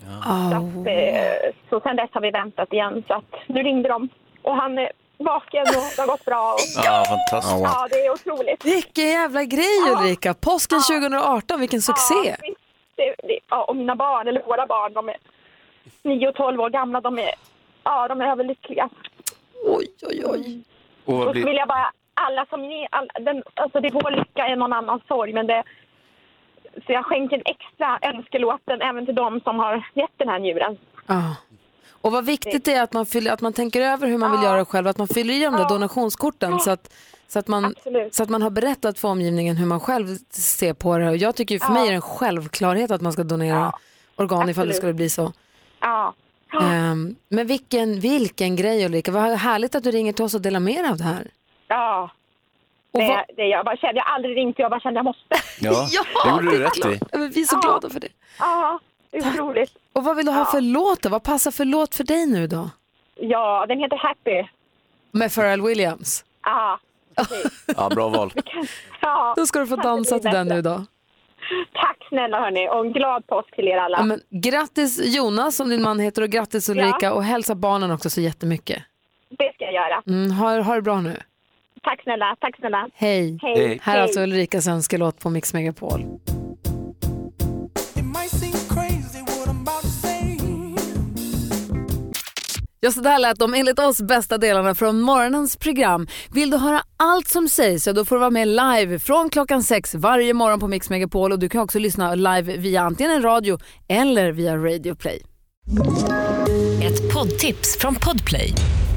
Så, att, eh, så sen dess har vi väntat igen. Så att nu ringde de och han är vaken och det har gått bra. Och, Ja, fantastiskt. ja, det är otroligt. Vilken jävla grej Ulrika. Påsken 2018, vilken succé. Ja, det, det, ja, och mina barn, eller våra barn, de är 9 och 12 år gamla. De är, ja, de är överlyckliga. Oj, oj, oj. Och så vill jag bara, alla som ni, all, den, alltså det vår lycka är någon annans sorg, men det, så jag skänker en extra önskelåten även till de som har gett den här njuren. Ja. Och vad viktigt det är att man, fyller, att man tänker över hur man vill göra själv, att man fyller i de där donationskorten så att, så, att man, så att man har berättat för omgivningen hur man själv ser på det. Och jag tycker för mig är det en självklarhet att man ska donera organ ifall det Absolut. skulle bli så. Ja. Ehm, men vilken, vilken grej Ulrika, vad härligt att du ringer till oss och delar med dig av det här. Ja. Och Det, vad- det, jag, bara kände, jag har aldrig ringt jag bara kände jag måste. Ja, det gjorde du rätt i. Ja, men vi är så glada för det. Ja, det är otroligt. Och vad vill du ha för låt då? Vad passar för låt för dig nu då? Ja, den heter Happy. Med Pharrell Williams. Ja. Ja, bra val. ja. Då ska du få dansa till den nu då. Tack snälla hörni och en glad påsk till er alla. Ja, men, grattis Jonas som din man heter och grattis Ulrika Ja. och hälsa barnen också så jättemycket. Det ska jag göra. Mm, ha, ha det bra nu. Tack snälla, tack snälla. Hej. Hej. Hej. Här är alltså Ulrikas önskelåt på Mix Megapol. Ja, så där lät de enligt oss bästa delarna från morgonens program. Vill du höra allt som sägs så då får du vara med live från klockan sex varje morgon på Mix Megapol och du kan också lyssna live via antingen en radio eller via Radio Play. Ett poddtips från Podplay.